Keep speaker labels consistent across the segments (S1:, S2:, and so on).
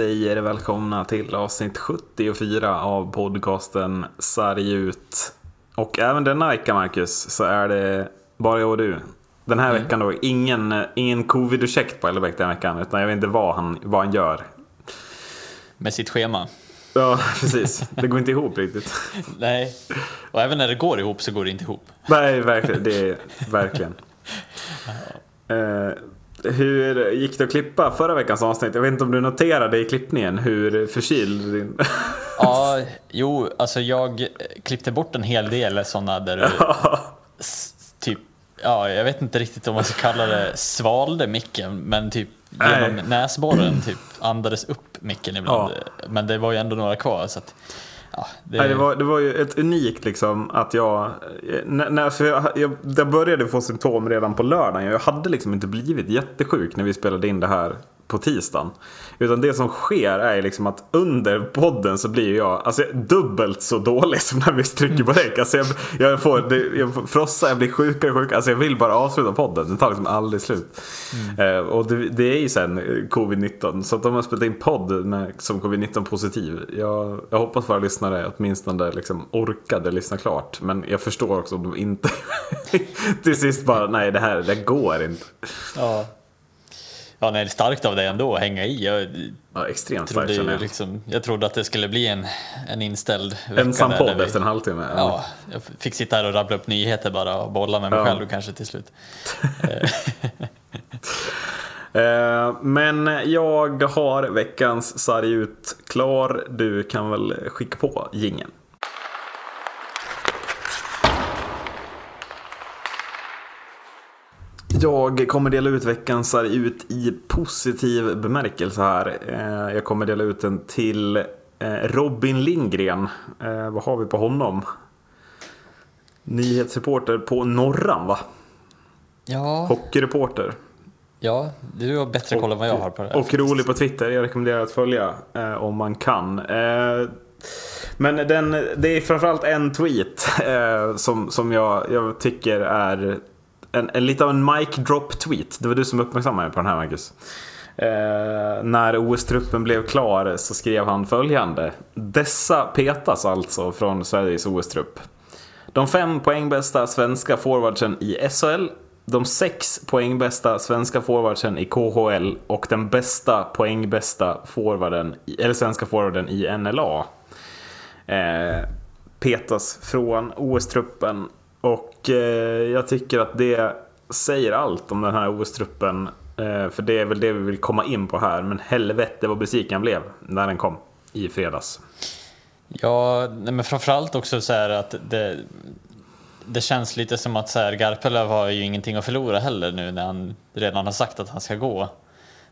S1: Säger välkomna till avsnitt 74 av podcasten Sarg ut. Och även denna vecka, Marcus, så är det bara jag och du. Den här mm. veckan då, ingen, ingen covid-ursäkt på Ellerbäck den veckan, utan jag vet inte vad han, vad han gör.
S2: Med sitt schema.
S1: Ja, precis. Det går inte ihop riktigt.
S2: Nej, och även när det går ihop så går det inte ihop.
S1: Nej, verkligen. Det är verkligen. Hur gick det att klippa förra veckans avsnitt? Jag vet inte om du noterade i klippningen hur förkyld din...
S2: Ja, jo, alltså jag klippte bort en hel del sådana där du typ, ja, jag vet inte riktigt om man ska kalla det svalde micken, men typ genom Nej. näsborren typ andades upp micken ibland. Ja. Men det var ju ändå några kvar. Så att,
S1: Ja, det... Nej, det, var, det var ju ett unikt liksom att jag, eh, när, när, alltså, jag, jag, jag började få symptom redan på lördagen. Jag hade liksom inte blivit jättesjuk när vi spelade in det här på tisdagen. Utan det som sker är liksom att under podden så blir jag alltså, dubbelt så dålig som när vi trycker på räck. Alltså, jag, jag, får, det, jag frossa, jag blir sjukare och sjukare. Alltså, jag vill bara avsluta podden. Det tar liksom aldrig slut. Mm. Eh, och det, det, är ju sen covid-19. Så att de har spelat in podd med, som covid-19 positiv. Jag, jag hoppas våra lyssnare åtminstone liksom orkade lyssna klart. Men jag förstår också om de inte till sist bara, nej det här det går inte.
S2: Ja. Ja, nej, starkt av dig ändå att hänga i. Jag,
S1: ja, extremt trodde,
S2: starkt jag. Liksom, jag trodde att det skulle bli en, en inställd
S1: vecka. Ensam podd vi, efter en halvtimme.
S2: Ja. ja, jag fick sitta här och rabbla upp nyheter bara och bolla med mig ja. själv kanske till slut.
S1: Eh, men jag har veckans sarg ut klar. Du kan väl skicka på gingen. Jag kommer dela ut veckans sarg ut i positiv bemärkelse här. Eh, jag kommer dela ut den till eh, Robin Lindgren. Eh, vad har vi på honom? Nyhetsreporter på Norran va?
S2: Ja.
S1: Hockeyreporter.
S2: Ja, du har bättre koll än vad jag har på det.
S1: Och rolig på Twitter. Jag rekommenderar att följa om man kan. Men den, det är framförallt en tweet som, som jag, jag tycker är en, en, lite av en mic drop tweet. Det var du som uppmärksammade mig på den här Marcus. Eh, när OS-truppen blev klar så skrev han följande. Dessa petas alltså från Sveriges OS-trupp. De fem poängbästa svenska forwardsen i SHL, de sex poängbästa svenska forwardsen i KHL och den bästa poängbästa forwarden, eller svenska forwarden i NLA. Eh, petas från OS-truppen och eh, jag tycker att det säger allt om den här OS-truppen. Eh, för det är väl det vi vill komma in på här. Men helvete vad besviken jag blev när den kom i fredags.
S2: Ja, men framförallt också så här att det, det känns lite som att så här, Garpenlöv har ju ingenting att förlora heller nu när han redan har sagt att han ska gå.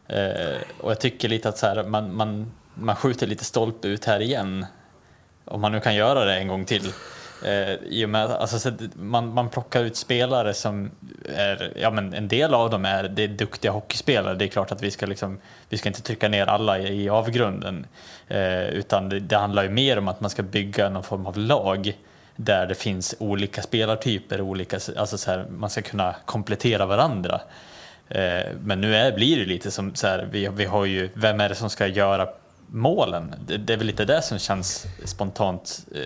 S2: Eh, och jag tycker lite att så här, man, man, man skjuter lite stolpe ut här igen. Om man nu kan göra det en gång till. Eh, I och med alltså, man, man plockar ut spelare som är, ja men en del av dem är, det är duktiga hockeyspelare. Det är klart att vi ska liksom, vi ska inte trycka ner alla i, i avgrunden. Eh, utan det, det, handlar ju mer om att man ska bygga någon form av lag där det finns olika spelartyper, olika, alltså så här, man ska kunna komplettera varandra. Eh, men nu är, blir det lite som så här, vi, vi har ju, vem är det som ska göra målen. Det, är väl lite det som känns spontant eh,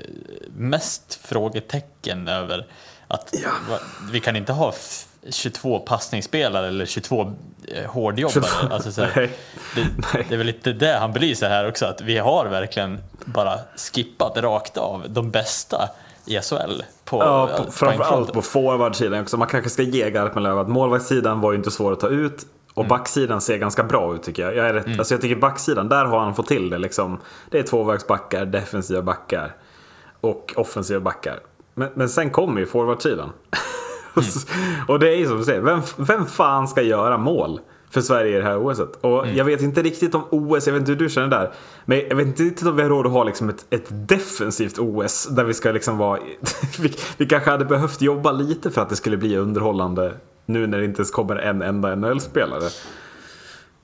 S2: mest frågetecken över att ja. vi kan inte ha 22 passningsspelare eller 22 eh, hårdjobbare. 22, alltså, så här, det, det, är väl lite det han belyser här också, att vi har verkligen bara skippat rakt av de bästa i SHL. På,
S1: ja, på, framförallt på forwardsidan också. Man kanske ska ge Garpenlöv att målvaktssidan var ju inte svår att ta ut. Och backsidan ser ganska bra ut tycker jag. Jag, är rätt, mm. alltså jag tycker backsidan, där har han fått till det. Liksom. Det är tvåvägsbackar, defensiva backar och offensiva backar. Men, men sen kommer ju forwardsidan. Mm. och det är ju som du säger, vem, vem fan ska göra mål för Sverige i det här OSet? Och mm. jag vet inte riktigt om OS, jag vet inte hur du känner där. Men jag vet inte riktigt om vi har råd att ha liksom ett, ett defensivt OS. Där vi ska liksom vara, vi, vi kanske hade behövt jobba lite för att det skulle bli underhållande nu när det inte ens kommer en enda NHL-spelare.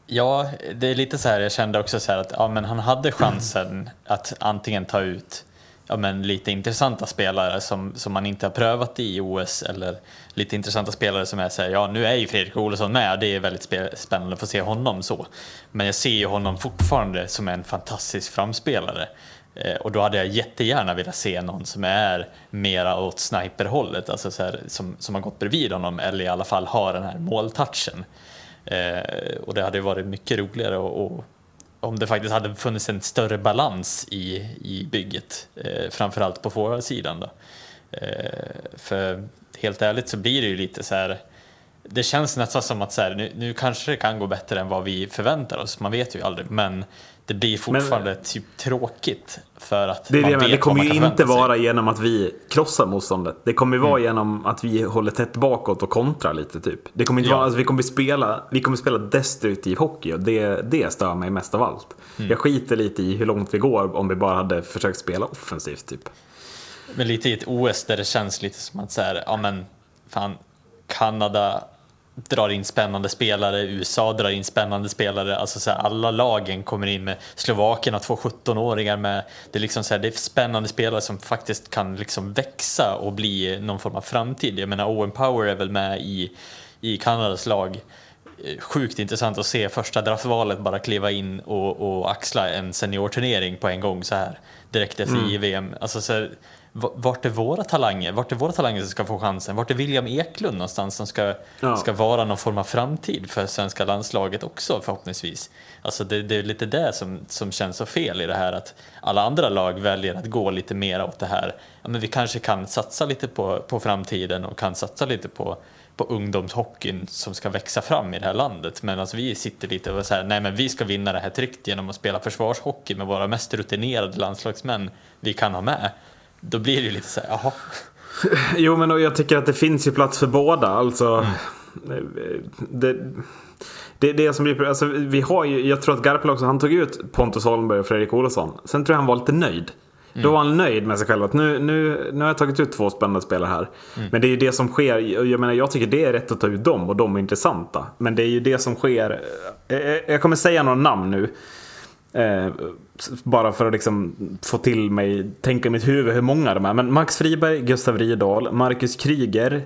S2: Ja, det är lite så här, jag kände också så här att ja, men han hade chansen att antingen ta ut ja, men lite intressanta spelare som, som man inte har prövat i OS eller lite intressanta spelare som är såhär, ja nu är ju Fredrik Olsson med, det är väldigt spännande att få se honom så. Men jag ser ju honom fortfarande som en fantastisk framspelare. Eh, och då hade jag jättegärna velat se någon som är mera åt sniperhållet, alltså så här, som, som har gått bredvid honom eller i alla fall har den här måltouchen. Eh, och det hade varit mycket roligare och, och om det faktiskt hade funnits en större balans i, i bygget, eh, framförallt på forwardsidan. Eh, för helt ärligt så blir det ju lite så här, det känns nästan som att så här, nu, nu kanske det kan gå bättre än vad vi förväntar oss, man vet ju aldrig, men det blir fortfarande men, typ tråkigt för att
S1: det,
S2: man
S1: det,
S2: vet
S1: Det kommer ju inte vara
S2: sig.
S1: genom att vi krossar motståndet. Det kommer ju vara mm. genom att vi håller tätt bakåt och kontrar lite typ. Det kommer inte ja. vara, alltså, vi, kommer spela, vi kommer spela destruktiv hockey och det, det stör mig mest av allt. Mm. Jag skiter lite i hur långt vi går om vi bara hade försökt spela offensivt typ.
S2: Men lite i ett OS där det känns lite som att så här, ja men fan, Kanada drar in spännande spelare, USA drar in spännande spelare, alltså så här, alla lagen kommer in med Slovakien har två 17-åringar med, det är liksom så här, det är spännande spelare som faktiskt kan liksom växa och bli någon form av framtid. Jag menar Owen Power är väl med i, i Kanadas lag, eh, sjukt intressant att se första draftvalet bara kliva in och, och axla en seniorturnering på en gång så här direkt efter mm. JVM. Alltså så här, vart är våra talanger? Vart är våra talanger som ska få chansen? Vart är William Eklund någonstans som ska, ja. ska vara någon form av framtid för svenska landslaget också förhoppningsvis? Alltså det, det, är lite det som, som känns så fel i det här att alla andra lag väljer att gå lite mer åt det här. Ja, men vi kanske kan satsa lite på, på framtiden och kan satsa lite på på ungdomshockeyn som ska växa fram i det här landet. Men alltså vi sitter lite och säger nej men vi ska vinna det här tryggt genom att spela försvarshockey med våra mest rutinerade landslagsmän vi kan ha med. Då blir det ju lite så här, jaha.
S1: Jo men jag tycker att det finns ju plats för båda. Alltså, mm. det, det, det som blir, alltså, vi har ju, jag tror att Garpen också, han tog ut Pontus Holmberg och Fredrik Olsson. Sen tror jag han var lite nöjd. Mm. Då var han nöjd med sig själv. Att nu, nu, nu har jag tagit ut två spännande spelare här. Mm. Men det är ju det som sker. Jag menar jag tycker det är rätt att ta ut dem och de är intressanta. Men det är ju det som sker. Jag kommer säga några namn nu. Eh, bara för att liksom få till mig, tänka i mitt huvud hur många de är. Men Max Friberg, Gustav Rydahl, Marcus Kryger,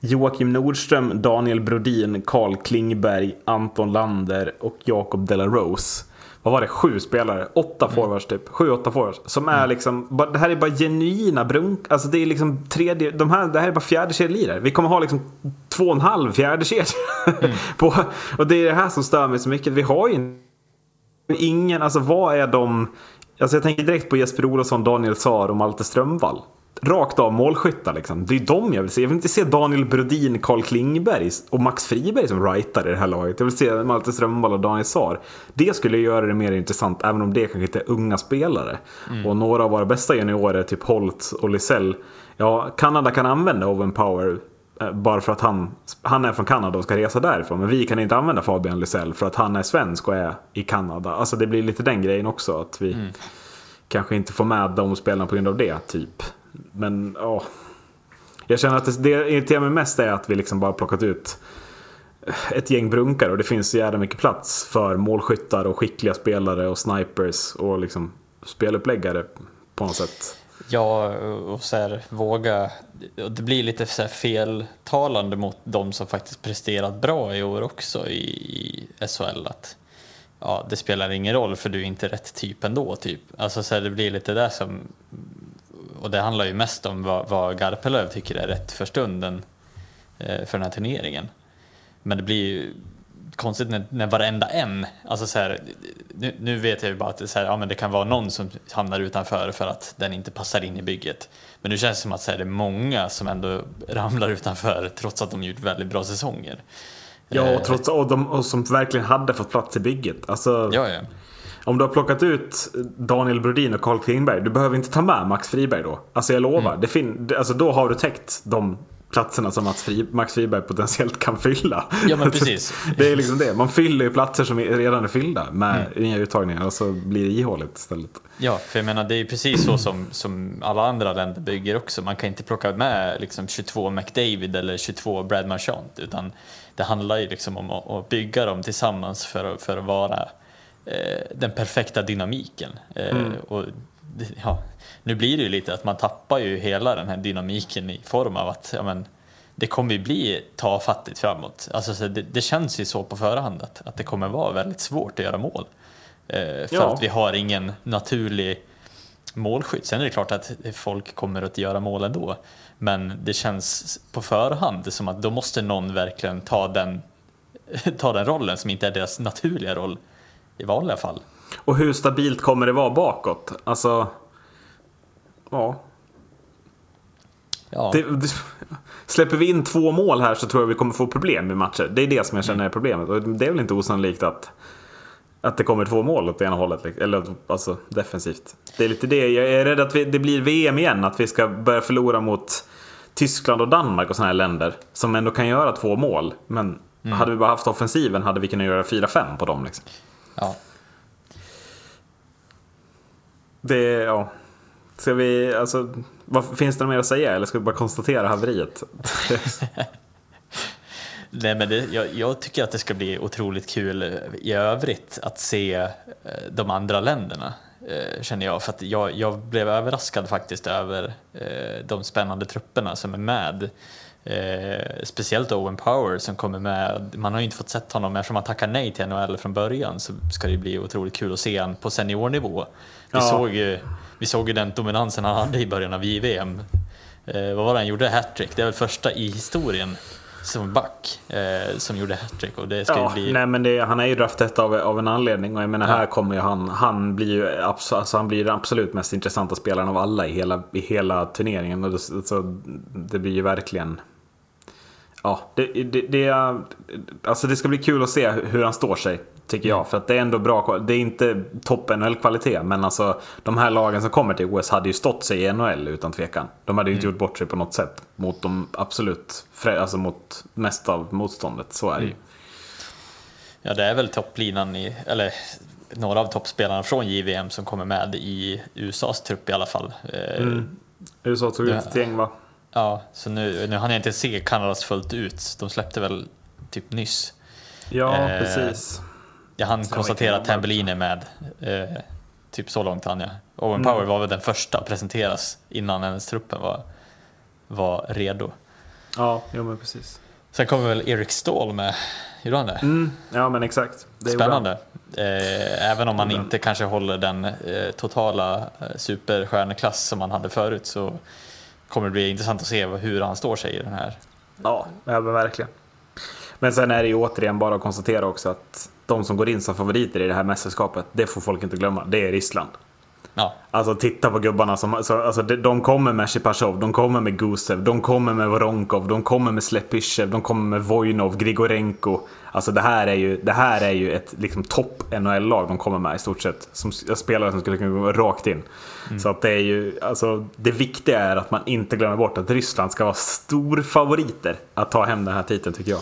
S1: Joakim Nordström, Daniel Brodin, Karl Klingberg, Anton Lander och Jakob Delarose. Vad var det? Sju spelare? Åtta mm. forwards typ. Sju, åtta forwards. Som är mm. liksom, det här är bara genuina brunk. Alltså det är liksom tredje, de här, det här är bara fjärde kedjelirare. Vi kommer ha liksom två och en halv fjärde kedja. Mm. och det är det här som stör mig så mycket. Vi har ju ingen, alltså vad är de... Alltså jag tänker direkt på Jesper Olofsson, Daniel Saar och Malte Strömvall. Rakt av målskyttar liksom. Det är de jag vill se. Jag vill inte se Daniel Brodin, Karl Klingberg och Max Friberg som writer i det här laget. Jag vill se Malte Strömvall och Daniel Saar. Det skulle göra det mer intressant, även om det kanske inte är unga spelare. Mm. Och några av våra bästa juniorer, typ Holt och Lisell. Ja, Kanada kan använda Owen Power bara för att han, han är från Kanada och ska resa därifrån. Men vi kan inte använda Fabian Lysell för att han är svensk och är i Kanada. Alltså det blir lite den grejen också. Att vi mm. kanske inte får med de spelarna på grund av det, typ. Men ja. Jag känner att det, det irriterar mig mest är att vi liksom bara plockat ut ett gäng brunkar och det finns så jävla mycket plats för målskyttar och skickliga spelare och snipers och liksom speluppläggare på något sätt.
S2: Ja, och så här, våga... Det blir lite så här feltalande mot de som faktiskt presterat bra i år också i, i SHL. Att, ja, det spelar ingen roll för du är inte rätt typ ändå. Typ. Alltså, så här, det blir lite där som... Och det handlar ju mest om vad, vad Garpenlöv tycker är rätt för stunden eh, för den här turneringen. Men det blir ju konstigt när, när varenda en, alltså så här, nu, nu, vet jag ju bara att det, så här, ja, men det kan vara någon som hamnar utanför för att den inte passar in i bygget. Men nu känns det som att så här, det är många som ändå ramlar utanför trots att de gjort väldigt bra säsonger.
S1: Ja, och, eh, trots, och, de, och som verkligen hade fått plats i bygget. Alltså,
S2: ja, ja.
S1: Om du har plockat ut Daniel Brodin och Carl Klingberg, du behöver inte ta med Max Friberg då. Alltså jag lovar, mm. det fin alltså då har du täckt de platserna som Mats Fri, Max Friberg potentiellt kan fylla.
S2: Ja men precis.
S1: det är liksom det. Man fyller ju platser som redan är fyllda med mm. inga uttagningar och så blir det ihåligt istället.
S2: Ja, för jag menar det är precis så som, som alla andra länder bygger också. Man kan inte plocka med liksom 22 McDavid eller 22 Brad Marchand utan det handlar ju liksom om att, att bygga dem tillsammans för, för att vara eh, den perfekta dynamiken. Eh, mm. och ja, nu blir det ju lite att man tappar ju hela den här dynamiken i form av att ja, men, det kommer ju bli tafattigt framåt. Alltså, så det, det, känns ju så på förhand att, att det kommer vara väldigt svårt att göra mål. Eh, för ja. att vi har ingen naturlig målskytt. Sen är det klart att folk kommer att göra mål ändå. Men det känns på förhand som att då måste någon verkligen ta den, ta den rollen som inte är deras naturliga roll i vanliga fall.
S1: Och hur stabilt kommer det vara bakåt? Alltså, ja. ja. Det, det, släpper vi in två mål här så tror jag vi kommer få problem i matcher. Det är det som jag känner är problemet. Och det är väl inte osannolikt att, att det kommer två mål åt ena hållet. Eller alltså defensivt. Det är lite det. Jag är rädd att vi, det blir VM igen. Att vi ska börja förlora mot Tyskland och Danmark och sådana här länder. Som ändå kan göra två mål. Men mm. hade vi bara haft offensiven hade vi kunnat göra 4-5 på dem. Liksom.
S2: Ja.
S1: Det, ja. Ska vi, alltså, vad, finns det något mer att säga eller ska vi bara konstatera haveriet?
S2: Nej, men det, jag, jag, tycker att det ska bli otroligt kul i övrigt att se eh, de andra länderna, eh, känner jag. För att jag, jag blev överraskad faktiskt över eh, de spännande trupperna som är med. Eh, speciellt Owen Power som kommer med. Man har ju inte fått sett honom, eftersom han tackar nej till NHL från början så ska det bli otroligt kul att se honom på seniornivå. Vi, ja. såg ju, vi såg ju den dominansen han hade i början av JVM. Eh, vad var det han gjorde? Hattrick. Det är väl första i historien som back eh, som gjorde hattrick. Och det ska ja, bli...
S1: nej, men det, han är ju draftet av, av en anledning och jag menar ja. här kommer ju han, han blir ju alltså, han blir den absolut mest intressanta spelaren av alla i hela, i hela turneringen. Och det, så, det blir ju verkligen Ja, det, det, det, alltså det ska bli kul att se hur han står sig. Tycker jag. För att det är ändå bra Det är inte topp NHL-kvalitet. Men alltså de här lagen som kommer till OS hade ju stått sig i NHL utan tvekan. De hade ju inte mm. gjort bort sig på något sätt. Mot de absolut, alltså mot mest av motståndet. Så är det ju. Mm.
S2: Ja, det är väl topplinan i, eller några av toppspelarna från JVM som kommer med i USAs trupp i alla fall.
S1: Eh, mm. USA tog ut ett gäng va?
S2: Ja, så nu, nu hann jag inte se Kanadas fullt ut. De släppte väl typ nyss.
S1: Ja, eh, precis.
S2: Jag hann konstatera att Tambellin är med. Eh, typ så långt hann jag. Owen mm. Power var väl den första att presenteras innan ens truppen var, var redo.
S1: Ja, jo men precis.
S2: Sen kommer väl Erik Ståhl med, gjorde han det?
S1: Mm, ja men exakt.
S2: Spännande. Eh, även om man inte kanske håller den eh, totala eh, superstjärneklass som man hade förut så kommer det bli intressant att se hur han står sig i den här.
S1: Ja, ja men verkligen. Men sen är det ju återigen bara att konstatera också att de som går in som favoriter i det här mästerskapet, det får folk inte glömma, det är Ryssland.
S2: Ja.
S1: Alltså titta på gubbarna som, alltså, de kommer med Shipashov, de kommer med Gusev, de kommer med Voronkov, de kommer med Slepysjev, de kommer med Vojnov, Grigorenko. Alltså det här är ju, det här är ju ett liksom, topp NHL-lag de kommer med i stort sett. Som spelare som skulle kunna gå rakt in. Mm. Så att det är ju, alltså det viktiga är att man inte glömmer bort att Ryssland ska vara storfavoriter att ta hem den här titeln tycker jag.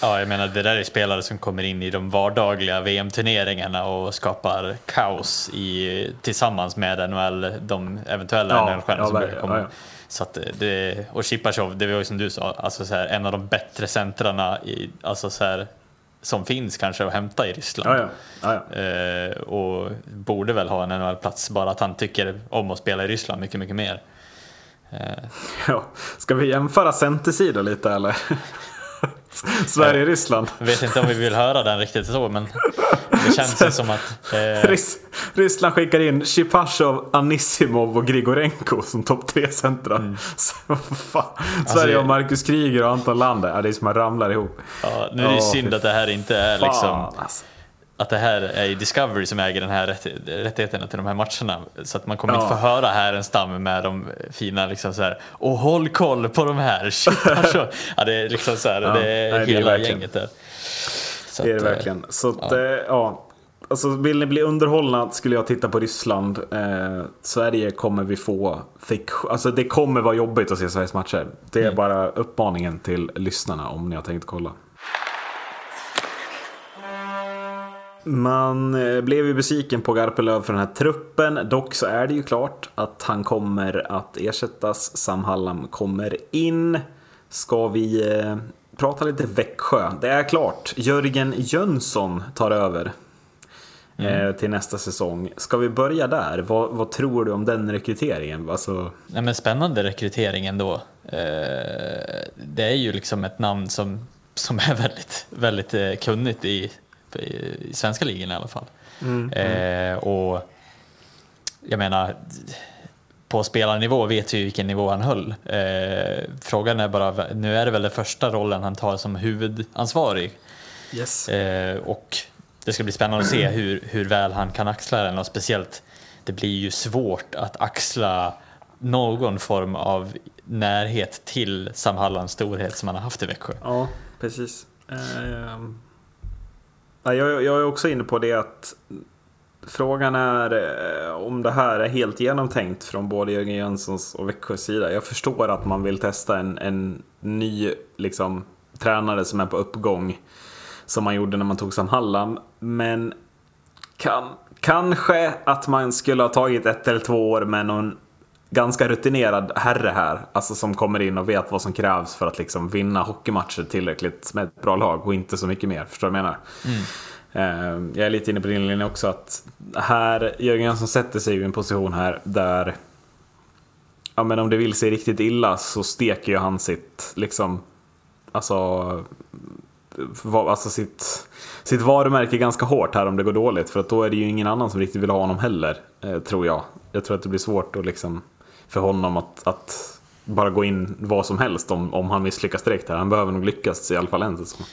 S2: Ja, jag menar det där är spelare som kommer in i de vardagliga VM-turneringarna och skapar kaos i, tillsammans med NHL, de eventuella ja, NHL-stjärnor ja, som kommer. Ja, ja. Så att det, och Chipachov, det var ju som du sa, alltså så här, en av de bättre centrarna i, alltså så här, som finns kanske att hämta i Ryssland. Eh, och borde väl ha en NHL-plats, bara att han tycker om att spela i Ryssland mycket, mycket mer.
S1: Eh. Ja, ska vi jämföra centersidor lite eller? Sverige-Ryssland.
S2: Vet inte om vi vill höra den riktigt så, men det känns ju som att...
S1: Eh... Ryssland skickar in Shipashov, Anissimov och Grigorenko som topp tre centra. Mm. Alltså, Sverige har Marcus Kryger och Anton Lander. Ja, det är som att ramlar ihop.
S2: Ja, nu är det ju synd att det här inte är liksom... Alltså att det här är Discovery som äger den här rättigheterna till de här matcherna. Så att man kommer ja. inte få höra här en stam med de fina liksom så här, och håll koll på de här. Shit, alltså. ja, det är liksom så här, ja. det är Nej, hela det är gänget där.
S1: Så det är det eh, verkligen. Så att, ja. Eh, ja. Alltså, vill ni bli underhållna skulle jag titta på Ryssland. Eh, Sverige kommer vi få... Fick, alltså det kommer vara jobbigt att se Sveriges matcher. Det är mm. bara uppmaningen till lyssnarna om ni har tänkt kolla. Man eh, blev ju besviken på Garpenlöv för den här truppen. Dock så är det ju klart att han kommer att ersättas. Sam Hallam kommer in. Ska vi eh, prata lite Växjö? Det är klart. Jörgen Jönsson tar över. mm. till nästa säsong. Ska vi börja där? Vad, vad tror du om den rekryteringen? Alltså...
S2: Nej, men spännande rekrytering ändå. Eh, det är ju liksom ett namn som, som är väldigt, väldigt eh, kunnigt i, i svenska ligan i alla fall. Mm, mm. Eh, och jag menar, på spelarnivå vet vi vilken nivå han höll. Eh, frågan är bara, nu är det väl den första rollen han tar som huvudansvarig.
S1: Yes.
S2: Eh, och det ska bli spännande att se hur, hur väl han kan axla den och speciellt det blir ju svårt att axla någon form av närhet till Sam Hallands storhet som han har haft i Växjö.
S1: Ja, precis. Eh, jag, jag är också inne på det att Frågan är eh, om det här är helt genomtänkt från både Jörgen Jönssons och Växjös sida. Jag förstår att man vill testa en, en ny liksom, tränare som är på uppgång. Som man gjorde när man tog Sam Hallam. Men kan, kanske att man skulle ha tagit ett eller två år med någon ganska rutinerad herre här. Alltså som kommer in och vet vad som krävs för att liksom vinna hockeymatcher tillräckligt med ett bra lag och inte så mycket mer. Förstår du vad jag menar? Mm. Ehm, jag är lite inne på din linje också att här, Jörgen Jönsson sätter sig i en position här där Ja men om det vill sig riktigt illa så steker ju han sitt liksom Alltså Alltså sitt, sitt varumärke ganska hårt här om det går dåligt för att då är det ju ingen annan som riktigt vill ha honom heller eh, Tror jag Jag tror att det blir svårt att liksom För honom att, att bara gå in vad som helst om, om han misslyckas direkt här. Han behöver nog lyckas i alla fall en säsong.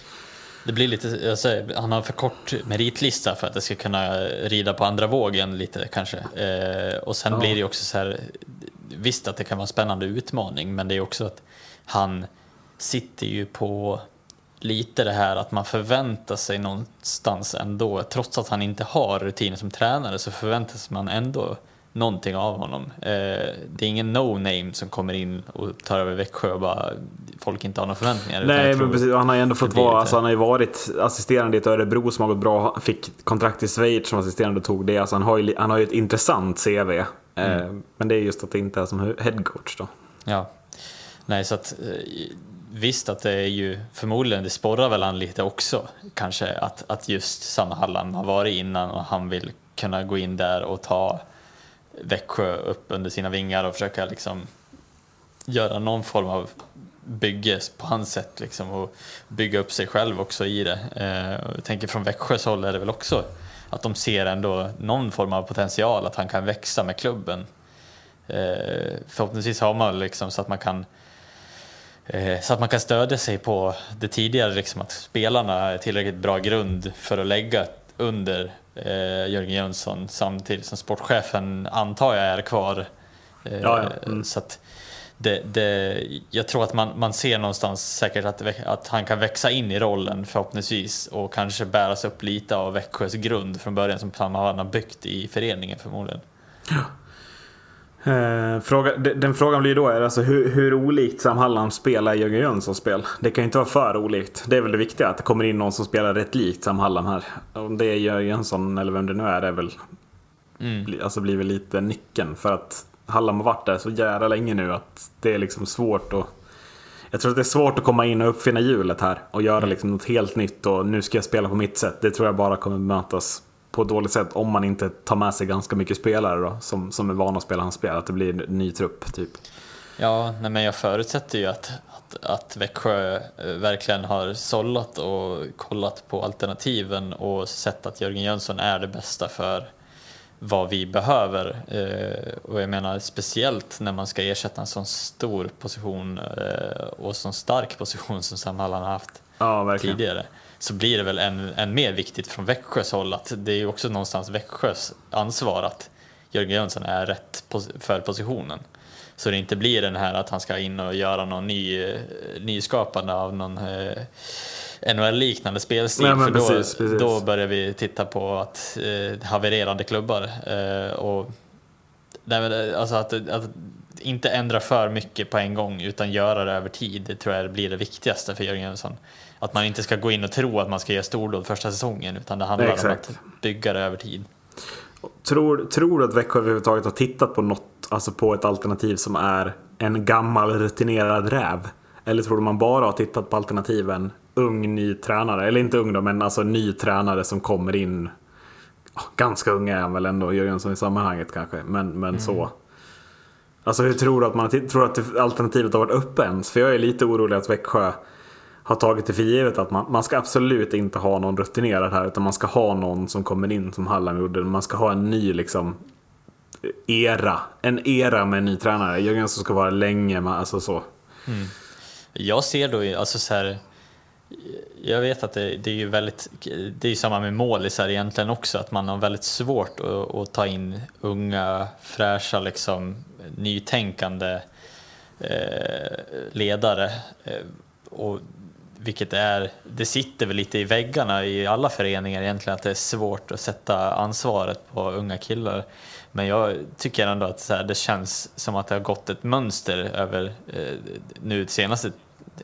S2: Det blir lite, alltså, han har för kort meritlista för att det ska kunna rida på andra vågen lite kanske. Eh, och sen ja. blir det också så här, visst att det kan vara en spännande utmaning, men det är också att han sitter ju på lite det här att man förväntar sig någonstans ändå, trots att han inte har rutiner som tränare så förväntas man ändå någonting av honom. Eh, det är ingen no-name som kommer in och tar över Växjö och bara folk inte har några förväntningar.
S1: Nej, men precis. Han har ju ändå fått vara, alltså, han har ju varit assisterande i ett Örebro som har gått bra. Fick kontrakt i Schweiz som assisterande och tog det. Alltså, han, har ju, han har ju ett intressant CV. Eh, mm. Men det är just att det inte är som headcoach då.
S2: Ja, nej så att eh, visst att det är ju förmodligen, det sporrar väl han lite också kanske att, att just samma Halland har varit innan och han vill kunna gå in där och ta Växjö upp under sina vingar och försöka liksom göra någon form av bygge på hans sätt liksom och bygga upp sig själv också i det. Eh, Jag tänker från Växjös håll är det väl också att de ser ändå någon form av potential att han kan växa med klubben. Eh, förhoppningsvis har man liksom så att man kan eh, så att man kan stödja sig på det tidigare, liksom att spelarna är tillräckligt bra grund för att lägga under eh, Jörgen Jönsson samtidigt som sportchefen antar jag är kvar.
S1: Eh, ja, ja. Mm.
S2: Så det, det, jag tror att man, man ser någonstans säkert att, att han kan växa in i rollen förhoppningsvis och kanske bäras upp lite av Växjös grund från början som han har byggt i föreningen förmodligen. Ja.
S1: Eh, fråga, den frågan blir då är alltså hur, hur olikt Sam Hallam spelar Jörgen Jönssons spel? Det kan ju inte vara för olikt. Det är väl det viktiga att det kommer in någon som spelar rätt likt Sam Hallam här. Om det är Jörgen Jönsson eller vem det nu är, det är väl, mm. alltså blir väl lite nyckeln. För att Hallam har varit där så jävla länge nu att det är liksom svårt att jag tror att det är svårt att komma in och uppfinna hjulet här och göra mm. liksom något helt nytt och nu ska jag spela på mitt sätt. Det tror jag bara kommer mötas på ett dåligt sätt om man inte tar med sig ganska mycket spelare då, som, som är vana att spela hans spel. Att det blir en ny trupp typ.
S2: Ja, nej, men jag förutsätter ju att, att, att Växjö eh, verkligen har sållat och kollat på alternativen och sett att Jörgen Jönsson är det bästa för vad vi behöver. Eh, och jag menar speciellt när man ska ersätta en sån stor position eh, och sån stark position som Sam Halland har haft ja, tidigare så blir det väl än, än mer viktigt från Växjös håll att det är också någonstans Växjös ansvar att Jörgen Jönsson är rätt för positionen. Så det inte blir den här att han ska in och göra någon ny, nyskapande av någon eh, NHL-liknande spelstil. Nej, för då, precis, precis. då börjar vi titta på att eh, havererande klubbar. Eh, och, nej, alltså att, att inte ändra för mycket på en gång utan göra det över tid, det tror jag blir det viktigaste för Jörgen Jönsson. Att man inte ska gå in och tro att man ska göra stordåd första säsongen utan det handlar Nej, om att bygga det över tid.
S1: Tror, tror du att Växjö överhuvudtaget har tittat på något, alltså på ett alternativ som är en gammal rutinerad räv? Eller tror du man bara har tittat på alternativen ung ny tränare, eller inte ung då, men alltså ny tränare som kommer in ganska unga är han väl ändå, Jörgensson i sammanhanget kanske. Men, men så. Alltså hur tror du att man tror att alternativet har varit uppe ens? För jag är lite orolig att Växjö har tagit det för givet att man, man ska absolut inte ha någon rutinerad här utan man ska ha någon som kommer in som Hallam gjorde. Man ska ha en ny liksom era. En era med en ny tränare. Jörgensson ska vara länge, med, alltså så.
S2: Mm. Jag ser då, alltså så här, jag vet att det, det är ju väldigt, det är ju samma med målisar egentligen också, att man har väldigt svårt att, att ta in unga, fräscha, liksom, nytänkande eh, ledare. Eh, och vilket är, det sitter väl lite i väggarna i alla föreningar egentligen att det är svårt att sätta ansvaret på unga killar. Men jag tycker ändå att här, det känns som att det har gått ett mönster över eh, nu de senaste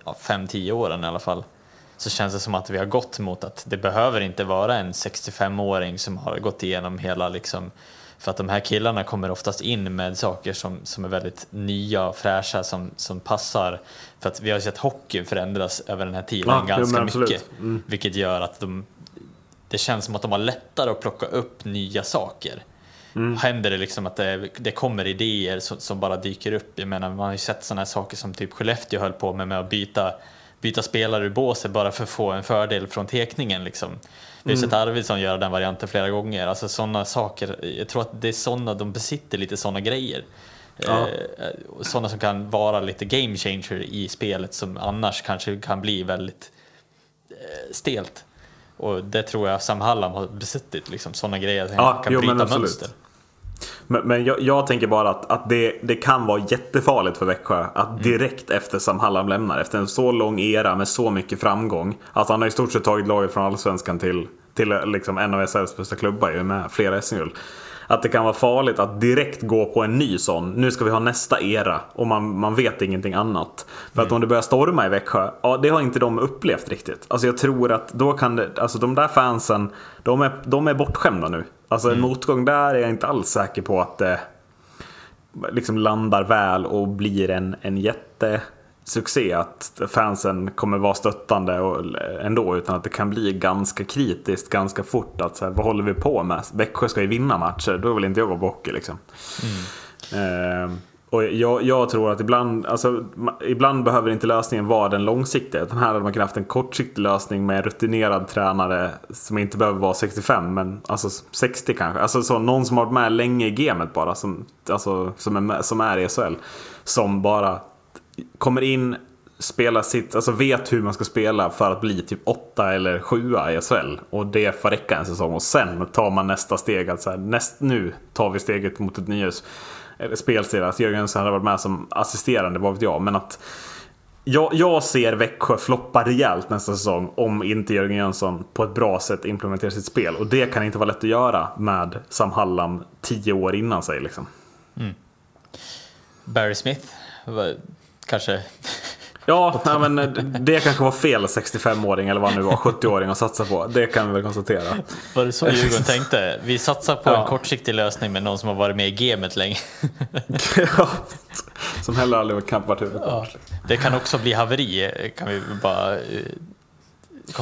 S2: 5-10 ja, åren i alla fall. Så känns det som att vi har gått mot att det behöver inte vara en 65-åring som har gått igenom hela liksom för att de här killarna kommer oftast in med saker som, som är väldigt nya och fräscha som, som passar. För att vi har sett hockeyn förändras över den här tiden ja, ganska mycket. Mm. Vilket gör att de, det känns som att de har lättare att plocka upp nya saker. Mm. Händer det liksom att det, det kommer idéer som, som, bara dyker upp. Jag menar, man har ju sett sådana saker som typ Skellefteå höll på med, med att byta, byta spelare ur båset bara för att få en fördel från tekningen. Liksom. Vi har mm. sett Arvidsson göra den varianten flera gånger. Alltså sådana saker, jag tror att det är sådana, de besitter lite sådana grejer. Ja. Eh, sådana som kan vara lite game changer i spelet som annars kanske kan bli väldigt eh, stelt. Och det tror jag Sam Hallam har besuttit, liksom, sådana grejer. Att
S1: ja, kan jo, bryta mönster. Men, men jag, jag, tänker bara att, att det, det kan vara jättefarligt för Växjö att mm. direkt efter Sam Hallam lämnar, efter en så lång era med så mycket framgång. Alltså han har i stort sett tagit laget från Allsvenskan till, till liksom en av SHLs bästa klubbar med flera SM-guld att det kan vara farligt att direkt gå på en ny sån. Nu ska vi ha nästa era och man, man vet ingenting annat. För mm. att om det börjar storma i Växjö, ja det har inte de upplevt riktigt. Alltså jag tror att då kan det, alltså de där fansen, de är, de är bortskämda nu. Alltså en mm. motgång där är jag inte alls säker på att det liksom landar väl och blir en, en jätte succé att fansen kommer vara stöttande och, ändå utan att det kan bli ganska kritiskt ganska fort att så här, vad håller vi på med? Växjö ska ju vinna matcher, då vill inte jag gå på hockey liksom. Mm. Eh, och jag, jag, tror att ibland, alltså, ibland behöver inte lösningen vara den långsiktiga. Den här hade man kunnat haft en kortsiktig lösning med en rutinerad tränare som inte behöver vara 65 men alltså 60 kanske. Alltså så, någon som har varit med länge i gamet bara som, alltså, som, är, som är i SHL. Som bara kommer in, spelar sitt, alltså vet hur man ska spela för att bli typ åtta eller sjua i SHL. Och det får räcka en säsong och sen tar man nästa steg. Att så här, näst, nu tar vi steget mot ett nyhus eh, spelstil. Att Jörgensen hade varit med som assisterande, vad vet jag. Men att jag, jag ser Växjö floppa rejält nästa säsong om inte Jörgen Jönsson på ett bra sätt implementerar sitt spel. Och det kan inte vara lätt att göra med Sam Hallam tio år innan sig. Liksom. Mm.
S2: Barry Smith kanske...
S1: Ja, nej, men det kanske var fel 65-åring eller vad nu var, 70-åring att satsa på. Det kan vi väl konstatera.
S2: Var det så Djurgården tänkte? Vi satsar på ja. en kortsiktig lösning med någon som har varit med i gamet länge.
S1: ja, som heller aldrig var kampat huvudet ja.
S2: Det kan också bli haveri, kan vi bara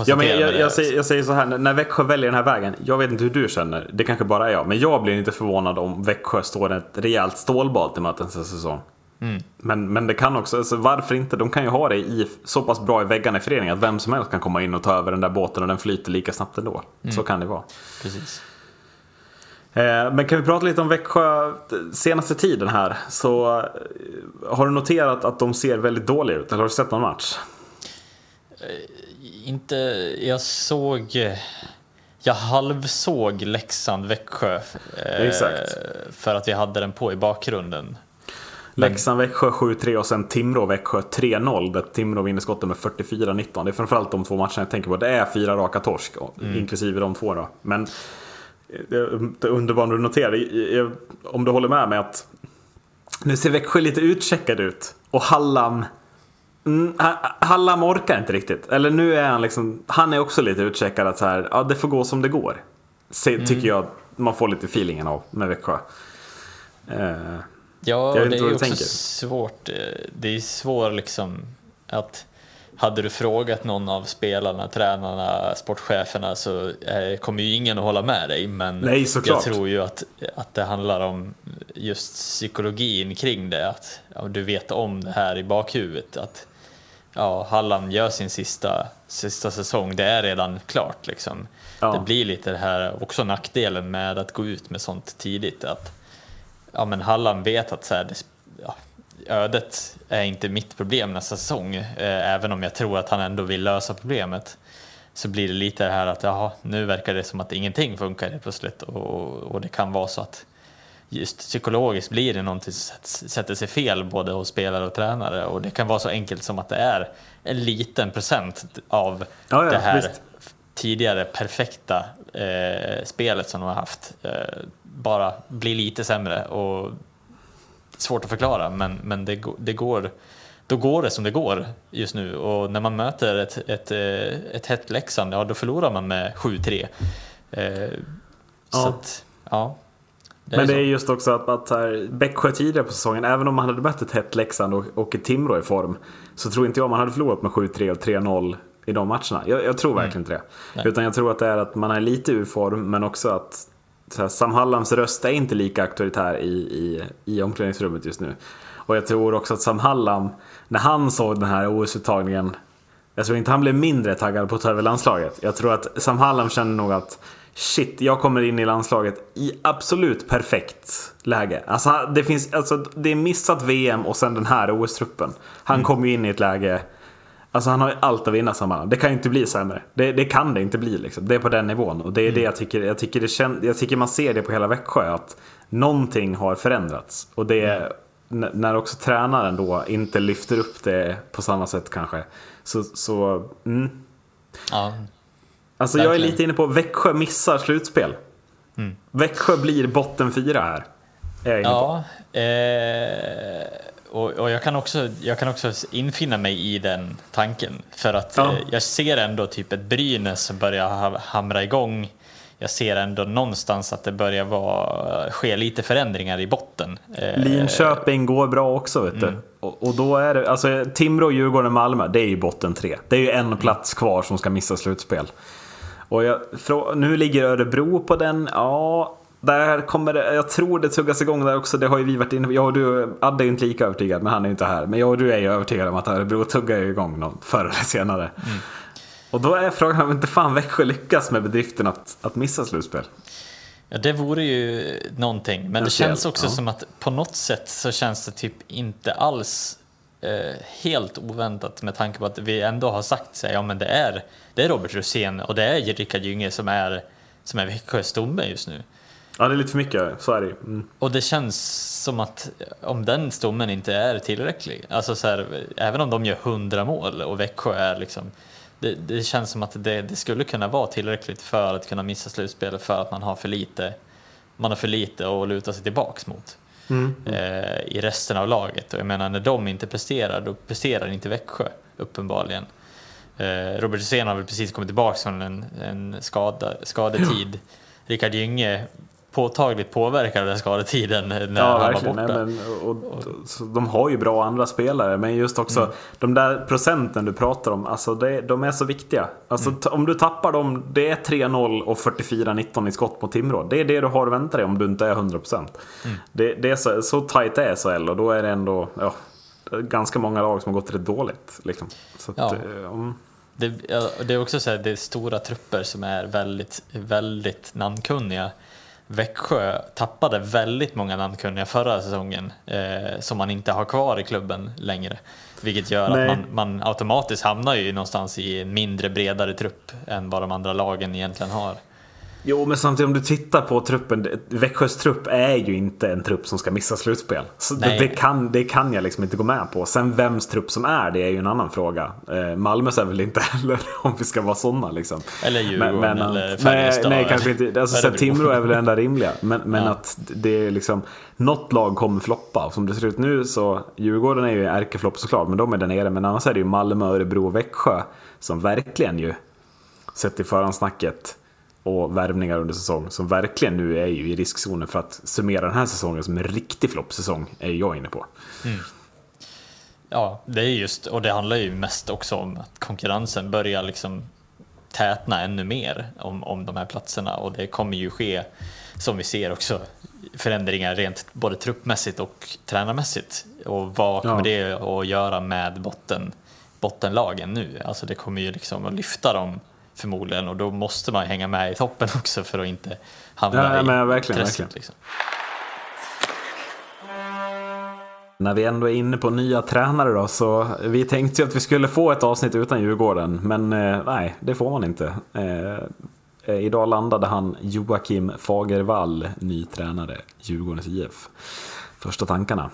S1: Ja, men jag, jag, säger, jag, säger, så här, när Växjö väljer den här vägen. Jag vet inte hur du känner, det kanske bara är jag. Men jag blir inte förvånad om Växjö står ett rejält stålbad till mötets säsong. Mm. Men, men det kan också, alltså varför inte? De kan ju ha det i, så pass bra i väggarna i föreningen att vem som helst kan komma in och ta över den där båten och den flyter lika snabbt ändå. Mm. Så kan det vara.
S2: Precis.
S1: Eh, men kan vi prata lite om Växjö senaste tiden här? Så eh, har du noterat att de ser väldigt dåliga ut? Eller har du sett någon match?
S2: Eh, inte, jag såg... Jag halvsåg Leksand-Växjö.
S1: Exakt.
S2: För att vi hade den på i bakgrunden.
S1: Leksand-Växjö 7-3 och sen Timrå-Växjö 3-0. Där Timrå vinner skotten med 44-19. Det är framförallt de två matcherna jag tänker på. Det är fyra raka torsk, mm. inklusive de två då. Men det är underbart att notera, om du håller med mig att nu ser Växjö lite utcheckad ut. Och Hallam Mm, Hallam orkar inte riktigt. Eller nu är han liksom, han är också lite utcheckad att så här, ja det får gå som det går. Se, mm. Tycker jag man får lite feelingen av med Växjö.
S2: Eh, Ja, det är också tänker. svårt. Det är svårt liksom att hade du frågat någon av spelarna, tränarna, sportcheferna så eh, kommer ju ingen att hålla med dig. Men
S1: Nej,
S2: jag tror ju att, att det handlar om just psykologin kring det. Att ja, du vet om det här i bakhuvudet. Att ja, Halland gör sin sista, sista säsong, det är redan klart. Liksom. Ja. Det blir lite det här, också nackdelen med att gå ut med sånt tidigt. Att ja, men Halland vet att så här, det, ja, ödet är inte mitt problem nästa säsong, eh, även om jag tror att han ändå vill lösa problemet. Så blir det lite det här att jaha, nu verkar det som att ingenting funkar helt plötsligt och, och det kan vara så att just psykologiskt blir det någonting som sätter sig fel både hos spelare och tränare och det kan vara så enkelt som att det är en liten procent av ja, ja, det här visst. tidigare perfekta eh, spelet som de har haft eh, bara blir lite sämre och svårt att förklara men, men det, det går då går det som det går just nu och när man möter ett, ett, eh, ett hett Leksand, ja då förlorar man med 7-3. Eh, ja. Att, ja.
S1: Det Men det är just också att, att här, Bäcksjö tidigare på säsongen, även om man hade mött ett hett Leksand och, och ett Timrå i form, så tror inte jag man hade förlorat med 7-3 och 3-0 i de matcherna. Jag, jag tror verkligen mm. inte det. Nej. Utan jag tror att det är att man är lite ur form, men också att här, Sam Hallams röst är inte lika auktoritär i, i, i omklädningsrummet just nu. Och jag tror också att Sam Hallam, när han såg den här OS-uttagningen, jag tror inte han blev mindre taggad på att ta över landslaget. Jag tror att Sam Hallam kände nog att Shit, jag kommer in i landslaget i absolut perfekt läge. Alltså, det, finns, alltså, det är missat VM och sen den här OS-truppen. Han mm. kommer ju in i ett läge Alltså han har ju allt att vinna sammanhang. Det kan ju inte bli sämre. Det, det, kan det inte bli liksom. Det är på den nivån. Och det är mm. det jag tycker. Jag tycker, det känd, jag tycker man ser det på hela Växjö. Att någonting har förändrats. Och det mm. när också tränaren då inte lyfter upp det på samma sätt kanske. Så, så mm.
S2: ja.
S1: Alltså Verkligen. jag är lite inne på Växjö missar slutspel. Mm. Växjö blir botten fyra här.
S2: Är jag ja. Eh, och, och, jag, kan också, jag kan också infinna mig i den tanken. För att ja. eh, jag ser ändå typ ett Brynäs som börjar hamra igång. Jag ser ändå någonstans att det börjar vara, ske lite förändringar i botten.
S1: Eh, Linköping går bra också vet du. Mm. Och, och, då är det, alltså Timrå, Djurgården, Malmö, det är ju botten tre. Det är ju en plats kvar som ska missa slutspel. Och jag, nu ligger Örebro på den. Ja, där kommer det, jag tror det tuggas igång där också. Det har ju vi varit inne på. Jag och du, Adde är ju inte lika övertygad, men han är ju inte här. Men jag och du är ju övertygade om att Örebro tuggar igång någon förr eller senare. Mm. Och då är frågan om inte fan Växjö lyckas med bedriften att, att missa slutspel.
S2: Ja, det vore ju någonting. Men det känns också ja. som att på något sätt så känns det typ inte alls eh, helt oväntat med tanke på att vi ändå har sagt sig, ja men det är, det är Robert Rosén och det är Rickard Gynge som är, som är Växjös stomme just nu.
S1: Ja, det är lite för mycket, så är det mm.
S2: Och det känns som att om den stommen inte är tillräcklig, alltså så här, även om de gör hundra mål och Växjö är liksom det, det känns som att det, det, skulle kunna vara tillräckligt för att kunna missa slutspelet för att man har för lite man har för lite att luta sig tillbaks mot mm. eh, i resten av laget. Och jag menar, när de inte presterar, då presterar inte Växjö uppenbarligen. Eh, Robert Hysén har väl precis kommit tillbaka från en, en skada, skadetid. Ja. Rickard Gynge påtagligt påverkad av den skadetiden när ja, han verkligen. var borta. Nej, men, och,
S1: och, de har ju bra andra spelare, men just också mm. de där procenten du pratar om, alltså det, de är så viktiga. Alltså, mm. Om du tappar dem, det är 3-0 och 44-19 i skott mot Timrå. Det är det du har att vänta dig om du inte är 100%. Mm. Det, det är så, så tajt är SHL och då är det ändå ja, ganska många lag som har gått rätt dåligt. Liksom. Så
S2: ja. att, um... det, det, är också så här, det är stora trupper som är väldigt, väldigt namnkunniga. Växjö tappade väldigt många namnkunniga förra säsongen eh, som man inte har kvar i klubben längre. Vilket gör Nej. att man, man, automatiskt hamnar ju någonstans i en mindre bredare trupp än vad de andra lagen egentligen har.
S1: Jo, men samtidigt om du tittar på truppen. Växjös trupp är ju inte en trupp som ska missa slutspel. Så det, det, kan, det kan jag liksom inte gå med på. Sen vems trupp som är, det är ju en annan fråga. Eh, Malmös är väl inte heller om vi ska vara sådana liksom.
S2: Eller Djurgården men, men, eller Färjestad.
S1: Nej, nej, kanske inte. Alltså, så Timrå är väl det enda rimliga. Men, men ja. att det är liksom, något lag kommer floppa. Som det ser ut nu så, Djurgården är ju ärkeflopp såklart, men de är där nere. Men annars är det ju Malmö, Örebro och Växjö som verkligen ju, sett i förhandsnacket, och värvningar under säsong som verkligen nu är ju i riskzonen för att summera den här säsongen som en riktig floppsäsong är jag inne på. Mm.
S2: Ja, det är just, och det handlar ju mest också om att konkurrensen börjar liksom tätna ännu mer om, om de här platserna och det kommer ju ske, som vi ser också, förändringar rent både truppmässigt och tränarmässigt. Och vad kommer ja. det att göra med botten, bottenlagen nu? Alltså det kommer ju liksom att lyfta dem förmodligen och då måste man hänga med i toppen också för att inte hamna ja, i men verkligen, träsket. Verkligen. Liksom.
S1: När vi ändå är inne på nya tränare då, så vi tänkte ju att vi skulle få ett avsnitt utan Djurgården, men eh, nej, det får man inte. Eh, eh idag landade han Joakim Fagervall, ny tränare, Djurgårdens IF. Första tankarna?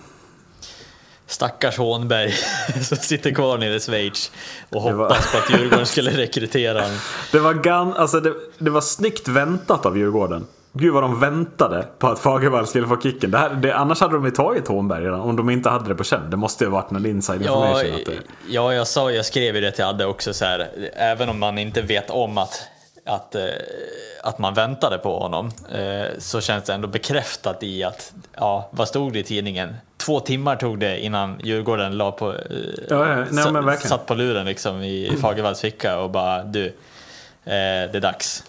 S2: Stackars Hånberg som sitter kvar nere i Schweiz och hoppas var... på att Djurgården skulle rekrytera honom.
S1: Det var, gan... alltså det, det var snyggt väntat av Djurgården. Gud vad de väntade på att Fagervall skulle få kicken. Det här, det, annars hade de ju tagit Hånberg redan, om de inte hade det på känn. Det måste ju ha varit någon inside information. Ja, det...
S2: ja jag, sa, jag skrev ju det till Adde också, så här, även om man inte vet om att, att, eh, att man väntade på honom, eh, så känns det ändå bekräftat i att, ja, vad stod det i tidningen? Två timmar tog det innan Djurgården la på, eh, ja, ja. Nej, satt på luren liksom i Fagervalls ficka och bara, du, det är dags.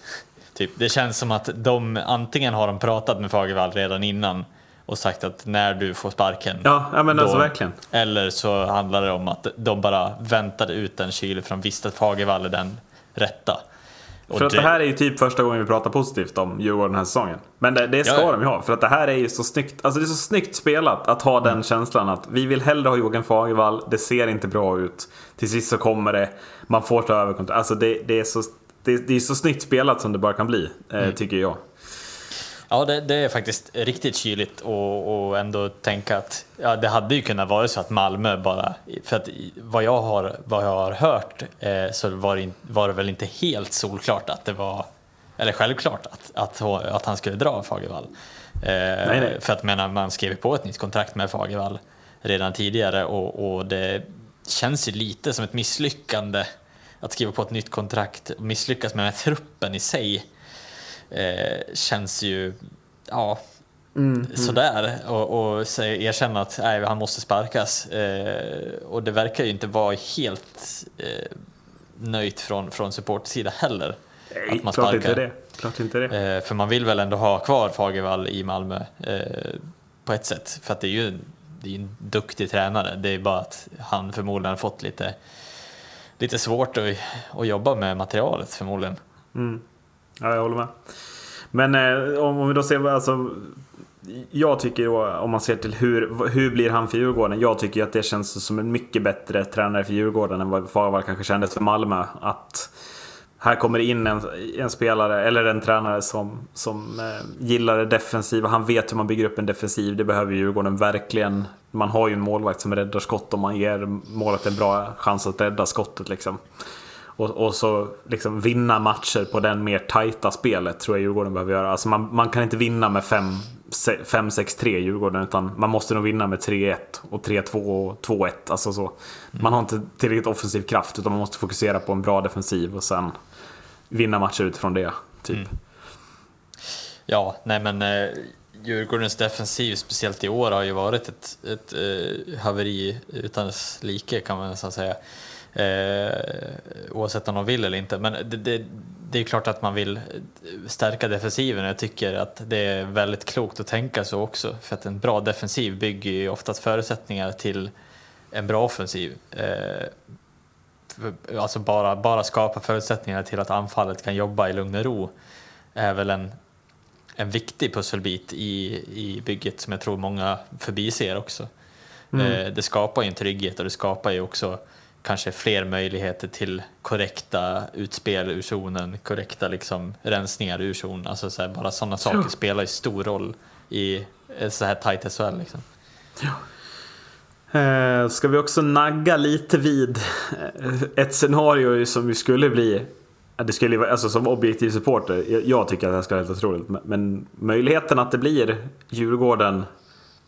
S2: Typ, det känns som att de antingen har de pratat med Fagervall redan innan och sagt att när du får sparken.
S1: Ja, ja men alltså verkligen.
S2: Eller så handlar det om att de bara väntade ut en kyl för de visste att Fagervall är den rätta.
S1: För att det... här är ju typ första gången vi pratar positivt om Djurgården den här säsongen. Men det, det ska ja, de ju ha, för att det här är ju så snyggt, alltså det är så snyggt spelat att ha den mm. känslan att vi vill hellre ha Joakim Fagervall, det ser inte bra ut. Till sist så kommer det, man får ta över kontroll. Alltså det, det är så det, det är så snyggt spelat som det bara kan bli, eh, mm. tycker jag.
S2: Ja, det, det, är faktiskt riktigt kyligt och, och ändå tänka att ja, det hade ju kunnat vara så att Malmö bara, för att vad jag har, vad jag har hört eh, så var det, var det väl inte helt solklart att det var, eller självklart att, att, att han skulle dra Fagervall. Eh, nej, nej. För att menar, man skrev på ett nytt kontrakt med Fagervall redan tidigare och, och det känns ju lite som ett misslyckande att skriva på ett nytt kontrakt och misslyckas med den här truppen i sig eh, känns ju, ja, mm, mm. sådär. Och, och erkänna att nej, han måste sparkas. Eh, och det verkar ju inte vara helt eh, nöjt från, från supportsida heller.
S1: Nej, att man klart sparkar. inte det. Klart inte det.
S2: Eh, för man vill väl ändå ha kvar Fagervall i Malmö eh, på ett sätt. För att det är ju det är en duktig tränare. Det är bara att han förmodligen har fått lite lite svårt att, att jobba med materialet förmodligen.
S1: Mm. Ja, jag håller med. Men eh, om, om vi då ser, alltså, jag tycker då, om man ser till hur, hur blir han för Djurgården? Jag tycker att det känns som en mycket bättre tränare för Djurgården än vad Farwall kanske kändes för Malmö. Att här kommer in en, en, spelare, eller en tränare som, som eh, gillar det defensiva. Han vet hur man bygger upp en defensiv. Det behöver Djurgården verkligen. Man har ju en målvakt som räddar skott och man ger målet en bra chans att rädda skottet. Liksom. Och, och så liksom vinna matcher på den mer tajta spelet tror jag Djurgården behöver göra. Alltså man, man kan inte vinna med 5-6-3 Djurgården utan man måste nog vinna med 3-1 och 3-2 och 2-1. Alltså så. Man har inte tillräckligt offensiv kraft utan man måste fokusera på en bra defensiv och sen vinna matcher utifrån det. Typ. Mm.
S2: Ja, nej men eh, Djurgårdens defensiv, speciellt i år, har ju varit ett, ett eh, haveri utan like kan man nästan säga. Eh, oavsett om de vill eller inte. Men det, det, det är klart att man vill stärka defensiven jag tycker att det är väldigt klokt att tänka så också. För att en bra defensiv bygger ju oftast förutsättningar till en bra offensiv. Eh, alltså bara, bara skapa förutsättningar till att anfallet kan jobba i lugn och ro är väl en, en viktig pusselbit i, i bygget som jag tror många förbiser också. Mm. Eh, det skapar ju en trygghet och det skapar ju också kanske fler möjligheter till korrekta utspel ur zonen, korrekta liksom rensningar ur zonen. Alltså så här, bara sådana saker spelar ju stor roll i så här tight SHL. Liksom.
S1: Ja. Eh, ska vi också nagga lite vid eh, ett scenario som ju skulle bli det skulle, alltså som objektiv supporter, jag tycker att det här ska vara helt otroligt. Men möjligheten att det blir Djurgården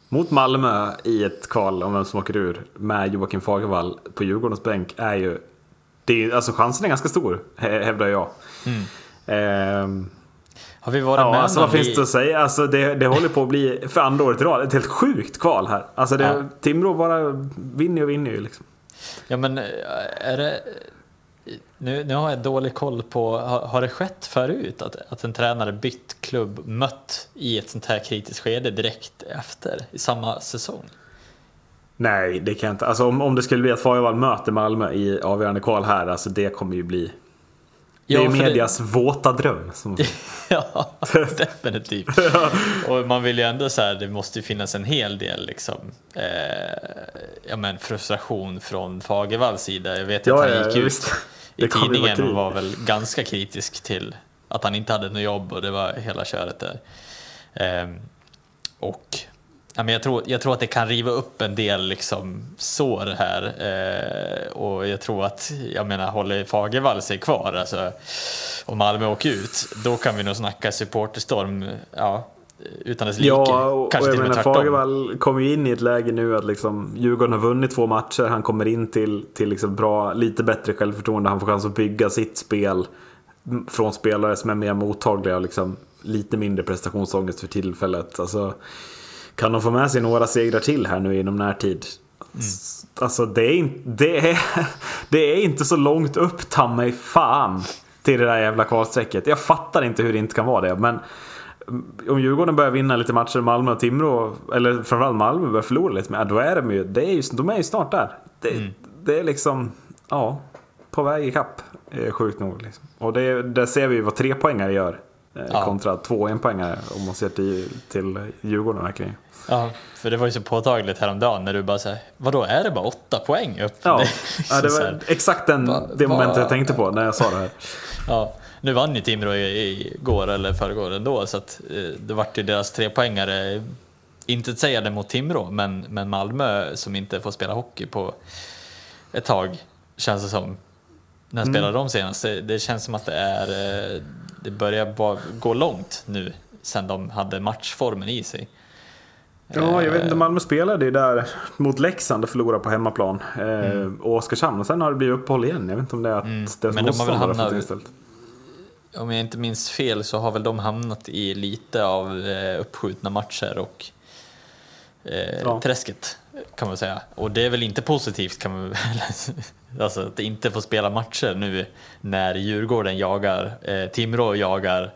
S1: mot Malmö i ett kval om vem som åker ur med Joakim Fagervall på Djurgårdens bänk är ju... Det är, alltså chansen är ganska stor, hävdar jag. Mm. Eh,
S2: Har vi varit
S1: Ja,
S2: med
S1: alltså vad finns det att säga? Alltså det, det håller på att bli för andra året i rad ett helt sjukt kval här. Alltså det,
S2: Ja.
S1: Timrå bara vinner och vinner ju liksom.
S2: Ja men eh, är det... Nu, nu har jag dålig koll på, har, har det skett förut att, att en tränare bytt klubb mött i ett sånt här kritiskt skede direkt efter i samma säsong?
S1: Nej, det kan jag inte. Alltså om, om det skulle bli att Fajevall möter Malmö i avgörande kval här, alltså det kommer ju bli... Det är
S2: Ja, för det-
S1: medias våta dröm. Som...
S2: Ja, definitivt. Och man vill ju ändå så här, det måste ju finnas en hel del liksom, eh, ja, men frustration från Fagervalls sida. Jag vet ju
S1: Ja,
S2: att han
S1: ja,
S2: gick ut
S1: visst.
S2: I tidningen och var väl ganska kritisk till att han inte hade något jobb och det var hela köret där. Ehm, och ja, men jag, tror, jag tror att det kan riva upp en del liksom, sår här eh, och jag tror att, jag menar, håller Fagervall sig kvar alltså, och Malmö åker ut, då kan vi nog snacka supporterstorm ja, utan dess like.
S1: Ja, och,
S2: Kanske
S1: jag
S2: och med
S1: menar. Fagervall kommer ju in i ett läge nu att liksom Djurgården har vunnit två matcher. Han kommer in till, till liksom bra, lite bättre självförtroende. Han får chans att bygga sitt spel från spelare som är mer mottagliga och liksom lite mindre prestationsångest för tillfället. Alltså, kan de få med sig några segrar till här nu inom närtid? S- Alltså det är, inte, det, är, det är inte så långt upp, ta mig fan, till det där jävla kvalstrecket. Jag fattar inte hur det inte kan vara det. Men om Djurgården börjar vinna lite matcher, Malmö och Timrå, eller framförallt Malmö börjar förlora lite mer, då är de ju, det är ju, de är ju snart där. Det, det är liksom, ja, på väg ikapp. eh, Sjukt nog. Liksom. Och det, där ser vi ju vad tre poängare gör. eh,
S2: Ja.
S1: Kontra två enpoängare om man ser till, till Djurgården verkligen.
S2: Ja, för det var ju så påtagligt häromdagen när du bara säger vadå är det bara åtta poäng upp?
S1: Ja,
S2: Det
S1: ja det var exakt den,
S2: Va-
S1: det momentet
S2: va-
S1: jag tänkte på när jag sa det här.
S2: Ja, nu vann ju Timrå i- igår eller förrgår ändå så att eh, det vart ju deras trepoängare inte sägande mot Timrå men, men Malmö som inte får spela hockey på ett tag känns det som. När
S1: Mm.
S2: spelade de senast? Det, det känns som att det är eh, det börjar bara gå långt nu sen de hade matchformen i sig.
S1: Ja, jag vet
S2: Eh.
S1: inte. Malmö spelade ju där mot Leksand och förlorade på hemmaplan. Eh, Och Oskarshamn. Och sen har det blivit uppehåll igen. Jag vet inte om det är att
S2: Mm,
S1: deras
S2: men de har väl hamnat-. Om jag inte minns fel så har väl de hamnat i lite av eh, uppskjutna matcher och eh,
S1: Ja.
S2: träsket kan man säga. Och det är väl inte positivt kan man väl Alltså att inte få spela matcher nu när Djurgården jagar, eh, Timrå jagar.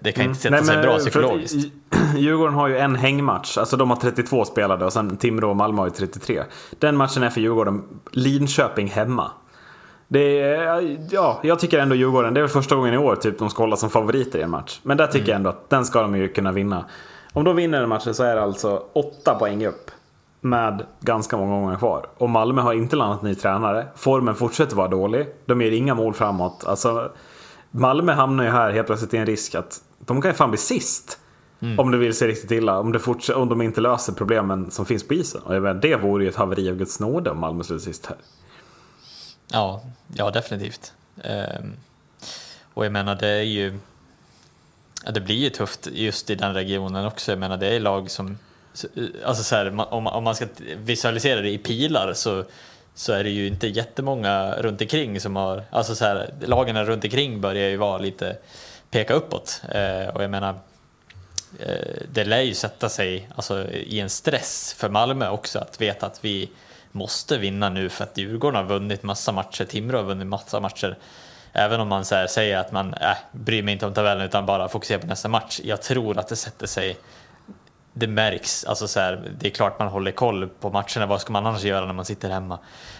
S2: Det kan inte sätta
S1: Mm. Nej,
S2: sig
S1: men
S2: bra psykologiskt.
S1: Djurgården har ju en hängmatch. Alltså de har 32 spelade och sen Timrå och Malmö har ju 33. Den matchen är för Djurgården Linköping hemma. Det är, ja, jag tycker ändå Djurgården, det är väl första gången i år typ de ska hålla som favoriter i en match. Men där tycker jag ändå att den ska de ju kunna vinna. Om de vinner den matchen så är det alltså 8 poäng upp. Med ganska många gånger kvar. Och Malmö har inte landat ny tränare. Formen fortsätter vara dålig. De gör inga mål framåt. Alltså, Malmö hamnar ju här helt plötsligt i en risk att de kan ju fan bli sist. Om det vill sig riktigt illa. Om, om de inte löser problemen som finns på isen. Och jag vet, det vore ju ett haveri av Guds nåde om Malmö slutar sist här.
S2: Ja, ja definitivt. Um, och jag menar det är ju ja, det blir ju tufft just i den regionen också. Jag menar det är lag som alltså så här, om, om man ska visualisera det i pilar så så är det ju inte jättemånga runt omkring som har, alltså så här, lagen runt omkring börjar ju vara lite peka uppåt. Eh, och jag menar, eh, det lär ju sätta sig alltså, i en stress för Malmö också att veta att vi måste vinna nu för att Djurgården har vunnit massa matcher, Timrå har vunnit massa matcher. Även om man så här säger att man äh, bryr mig inte om tabellen utan bara fokuserar på nästa match. Jag tror att det sätter sig det märks. Alltså så här, det är klart man håller koll på matcherna. Vad ska man annars göra när man sitter hemma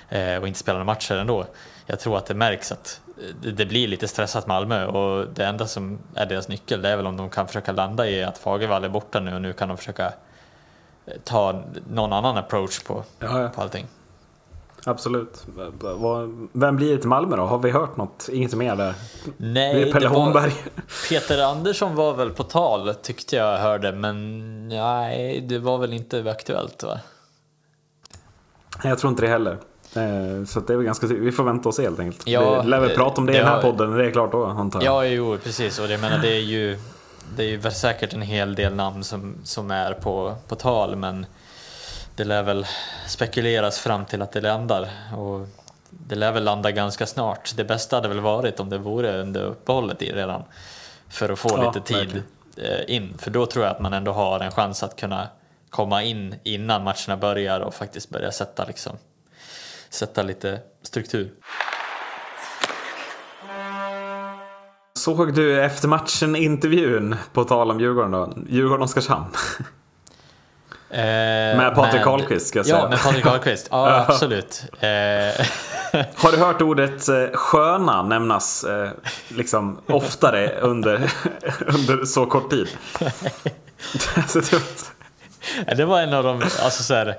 S2: eh, och inte spelar matcher ändå? Jag tror att det märks att eh, det, blir lite stressat Malmö och det enda som är deras nyckel det är väl om de kan försöka landa i att Fagervall är borta nu och nu kan de försöka ta någon annan approach på,
S1: Ja, ja.
S2: på allting.
S1: Absolut. Vem blir det till Malmö då? Har vi hört något? Inget mer där?
S2: Nej,
S1: Pelle
S2: det var-
S1: Holmberg.
S2: Peter Andersson var väl på tal tyckte jag hörde men nej, det var väl inte aktuellt va?
S1: Jag tror inte det heller. Eh, Så det är väl ganska Vi får vänta och se helt enkelt.
S2: Ja,
S1: vi lär väl prata om det i
S2: det
S1: den här
S2: har-
S1: podden det är klart då antar jag.
S2: Ja, jo, precis. Och det, menar, det är ju det är ju säkert en hel del namn som, som är på, på tal, men det lär väl spekuleras fram till att det landar. Och det lär väl landa ganska snart. Det bästa hade väl varit om det vore under uppehållet i redan. för att få
S1: Ja,
S2: lite tid
S1: verkligen.
S2: eh, in. För då tror jag att man ändå har en chans att kunna komma in innan matcherna börjar och faktiskt börja sätta, liksom, sätta lite struktur.
S1: Såg du efter matchen intervjun på tal om Djurgården då? Djurgården-Oskarshamn?
S2: Eh,
S1: Med Patrik Karlqvist, ska jag säga.
S2: Ja, med Patrik Karlqvist. Ja, absolut. Eh,
S1: Har du hört ordet eh, sköna nämnas eh, liksom oftare under, under så kort tid? Det
S2: var en av de, alltså så här,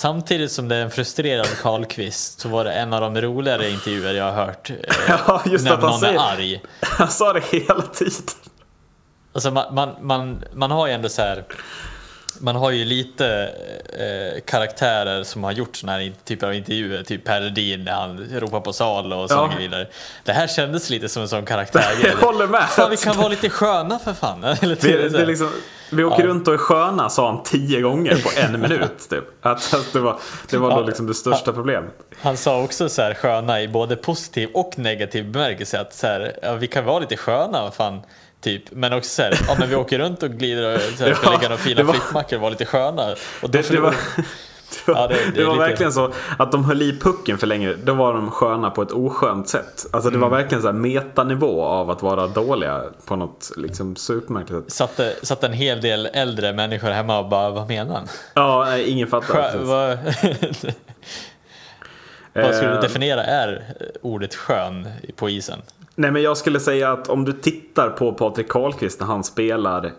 S2: Samtidigt som det är en frustrerad Karlqvist så var det en av de roligare intervjuer jag har hört. Eh,
S1: Ja, just
S2: när
S1: att han
S2: någon
S1: säger-
S2: är arg.
S1: Han sa det hela tiden.
S2: Alltså man, man, man, man har ju ändå så här. Man har ju lite eh, karaktärer som har gjort såna här typer av intervjuer, typ Per Ledin när han ropar på sal och så
S1: Ja.
S2: vidare. Det här kändes lite som en sån karaktär.
S1: Jag håller med.
S2: Fan, vi kan vara lite sköna för fan. Eller
S1: Vi,
S2: typ
S1: det är liksom, vi åker
S2: Ja.
S1: runt och är sköna sa han tio gånger på en minut. Typ. Att, att det var, det var då
S2: Ja.
S1: liksom det största problemet.
S2: Han sa också så här sköna i både positiv och negativ bemärkelse. Att så här, ja, vi kan vara lite sköna, fan. Typ. Men också så här, ja, men vi åker runt och glider och så här, ska
S1: Ja,
S2: lägga några fina
S1: var-
S2: flyttmackor och vara lite sköna. Och då
S1: Det, det var, det var,
S2: Ja, det- det
S1: det var
S2: lite-
S1: verkligen så att de höll i pucken för länge. Då var de sköna på ett oskönt sätt. Alltså det var
S2: Mm.
S1: verkligen så här metanivå av att vara dåliga på något liksom supermärkligt sätt.
S2: satt, satt en hel del äldre människor hemma och bara, vad menar han?
S1: Ja, nej, ingen fattar.
S2: Skö, vad, vad skulle du
S1: Eh,
S2: definiera är ordet skön på isen?
S1: Nej men jag skulle säga att om du tittar på Patrik Karlqvist när han spelar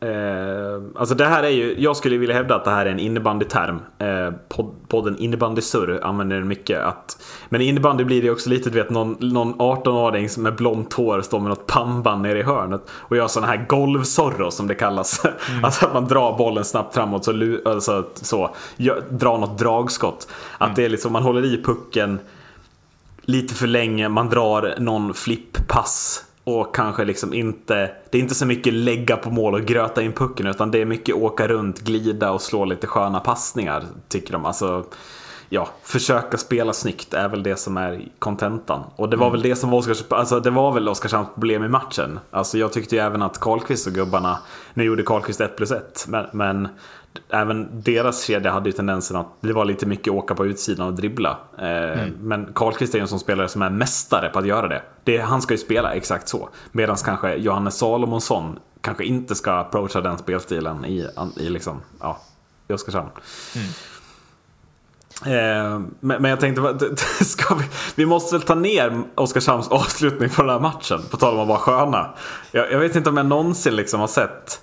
S1: eh, Alltså det här är ju, jag skulle vilja hävda att det här är en innebandyterm. Eh, pod, podden Innebandysurr använder den mycket. Att, men innebandy blir det också lite, du vet någon, någon 18-åring som med blont hår står med något pannband nere i hörnet och gör sådana här golvsorro som det kallas. alltså att man drar bollen snabbt framåt så, alltså, så gör, drar något dragskott. Att det är liksom, man håller i pucken lite för länge, man drar någon flipppass och kanske liksom inte, det är inte så mycket lägga på mål och gröta in pucken utan det är mycket åka runt, glida och slå lite sköna passningar tycker de. Alltså, ja, försöka spela snyggt är väl det som är kontentan. Och det var väl det som var Oskars, alltså det var väl Oskarshamns problem i matchen. Alltså jag tyckte ju även att Karlqvist och gubbarna, nu gjorde Karlqvist 1 plus 1, men, men även deras kedja hade ju tendensen att det var lite mycket åka på utsidan och dribbla. Eh, Men Karlqvist är ju en sån spelare som är mästare på att göra det. det han ska ju spela exakt så. Medan kanske Johannes Salomonsson kanske inte ska approacha den spelstilen i, i, liksom, ja, i Oskarshamn. Eh, Men, men jag tänkte, ska vi, vi måste väl ta ner Oskarshamns avslutning på den här matchen, på tal om att vara sköna. Jag, jag vet inte om jag någonsin liksom har sett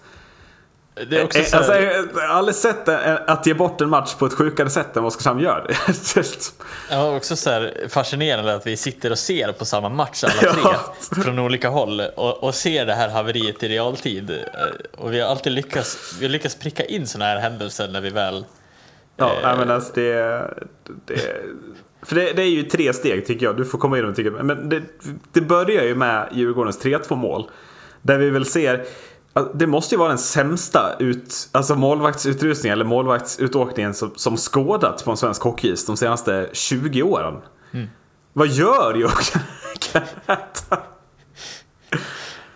S2: Det är också
S1: Eh,
S2: så här,
S1: Alltså, jag har aldrig sett en- att ge bort en match på ett sjukare sätt än vad Oskarshamn gör.
S2: Ja, också så här fascinerande att vi sitter och ser på samma match alla tre
S1: Ja.
S2: från olika håll och, och ser det här haveriet i realtid. Eh, Och vi har alltid lyckats, vi har lyckats pricka in sådana här händelser när vi väl...
S1: ja,
S2: Eh.
S1: men alltså det, det, för det, det är ju tre steg tycker jag. Du får komma in och tycka. Men det, det börjar ju med Djurgårdens 3-2 mål. Där vi väl ser det måste ju vara den sämsta ut, alltså målvaktsutrustningen eller målvaktsutåkningen som, som skådats på en svensk hockeyis de senaste 20 åren.
S2: Mm.
S1: Vad gör Kenneth?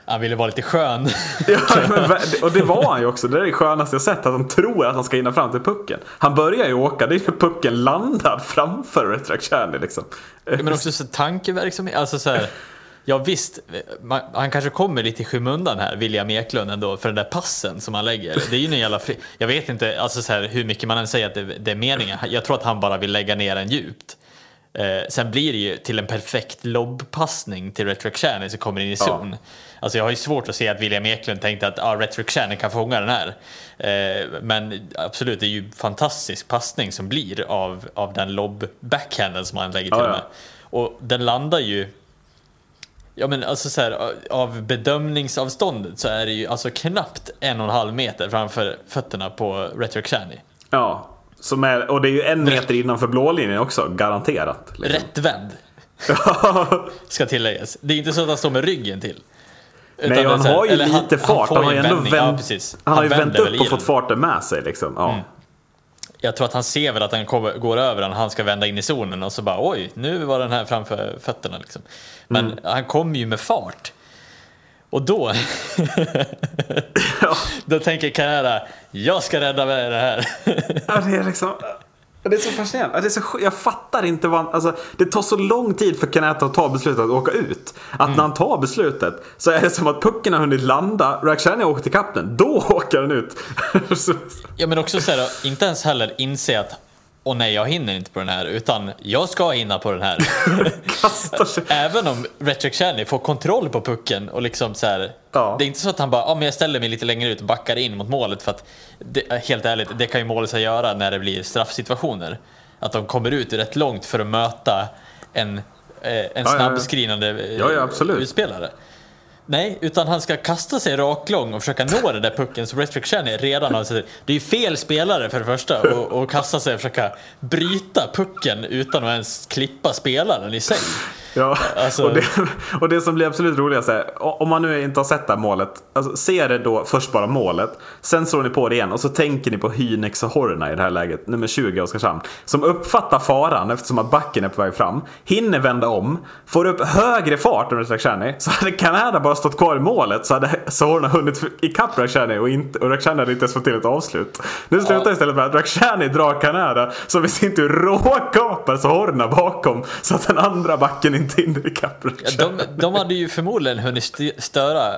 S2: Han ville vara lite skön.
S1: Ja, men, och det var han ju också. Det är det skönaste jag sett. Att han tror att han ska hinna fram till pucken. Han börjar ju åka. Det är ju pucken landad framför Red Rock Chandy liksom.
S2: Men också så tankeverksamhet. Alltså så här, ja visst, man, han kanske kommer lite i skymundan här, William Eklund ändå, för den där passen som han lägger. Det är ju en jävla fri... Jag vet inte alltså så här, hur mycket man än säger att det, det är meningen. Jag tror att han bara vill lägga ner den djupt. Eh, sen blir det ju till en perfekt lobbpassning till Retroxani som kommer in i zon. Alltså jag har ju svårt att se att William Eklund tänkte att ah, Retroxani kan fånga den här. Eh, men absolut, det är ju fantastisk passning som blir av, av den lobb-backhanden som han lägger till
S1: Ja, ja.
S2: med. Och den landar ju Ja men alltså så här, av bedömningsavståndet så är det ju alltså knappt en och en halv meter framför fötterna på Retroxani.
S1: Ja. Som är, och det är ju en meter innanför blålinjen också. Garanterat. Liksom.
S2: Rättvänd, ska tilläggas. Det är inte så att han står med ryggen till.
S1: Nej, han
S2: så här-
S1: har
S2: han-
S1: lite
S2: han
S1: fart. Han har ju ändå vänt,
S2: Ja, precis.
S1: han har ju vänt
S2: vänder väl
S1: upp och fått farten med sig. Liksom. Ja.
S2: Jag tror att han ser väl att han kommer, går över den, han ska vända in i zonen och så bara oj, nu var den här framför fötterna liksom. Men
S1: Mm.
S2: han kommer ju med fart. Och då,
S1: Ja.
S2: då tänker Canada, jag ska rädda med det här.
S1: Ja, det är liksom... Det är så fascinerande. Det är så, jag fattar inte vad... Alltså, det tar så lång tid för Kaneta att ta beslutet att åka ut. Att när han tar beslutet så är det som att pucken har hunnit landa. Rakhshani har åkt i kapten. Då åker den ut.
S2: Ja men också så här, inte ens heller inse att åh nej, jag hinner inte på den här, utan jag ska hinna på den här. Även om Retrick Chaney får kontroll på pucken och liksom så här,
S1: Ja.
S2: Det är inte så att han bara, ja men jag ställer mig lite längre ut och backar in mot målet för att, det, helt ärligt, det kan ju målet göra när det blir straffsituationer. Att de kommer ut rätt långt för att möta en, eh, en snabbskrinande eh,
S1: Ja, ja, absolut.
S2: utspelare. Nej, utan han ska kasta sig raklång och försöka nå den där pucken som Retrick Chaney redan har sett. Det är ju fel spelare för det första och, och kasta sig och försöka bryta pucken utan att ens klippa spelaren i sig.
S1: Ja,
S2: Alltså-
S1: och, det, och det som blir absolut roligast är, om man nu inte har sett det här målet, alltså, se det då först bara målet, sen slår ni på det igen och så tänker ni på Hynex och Horna i det här läget, nummer 20 i Oskarshamn, som uppfattar faran eftersom att backen är på väg fram, hinner vända om, får upp högre fart än Rakhshani, så hade Kanada bara stått kvar i målet så hade Horna hunnit ikapp Rakhshani och, inte, och Rakhshani hade inte ens fått till ett avslut. Nu slutar
S2: Ja.
S1: istället med att Rakhshani drar Kanada som i sin tur råkapar Horna bakom så att den andra backen inte hinner ikapp
S2: Ja, de, de hade ju förmodligen hunnit st- störa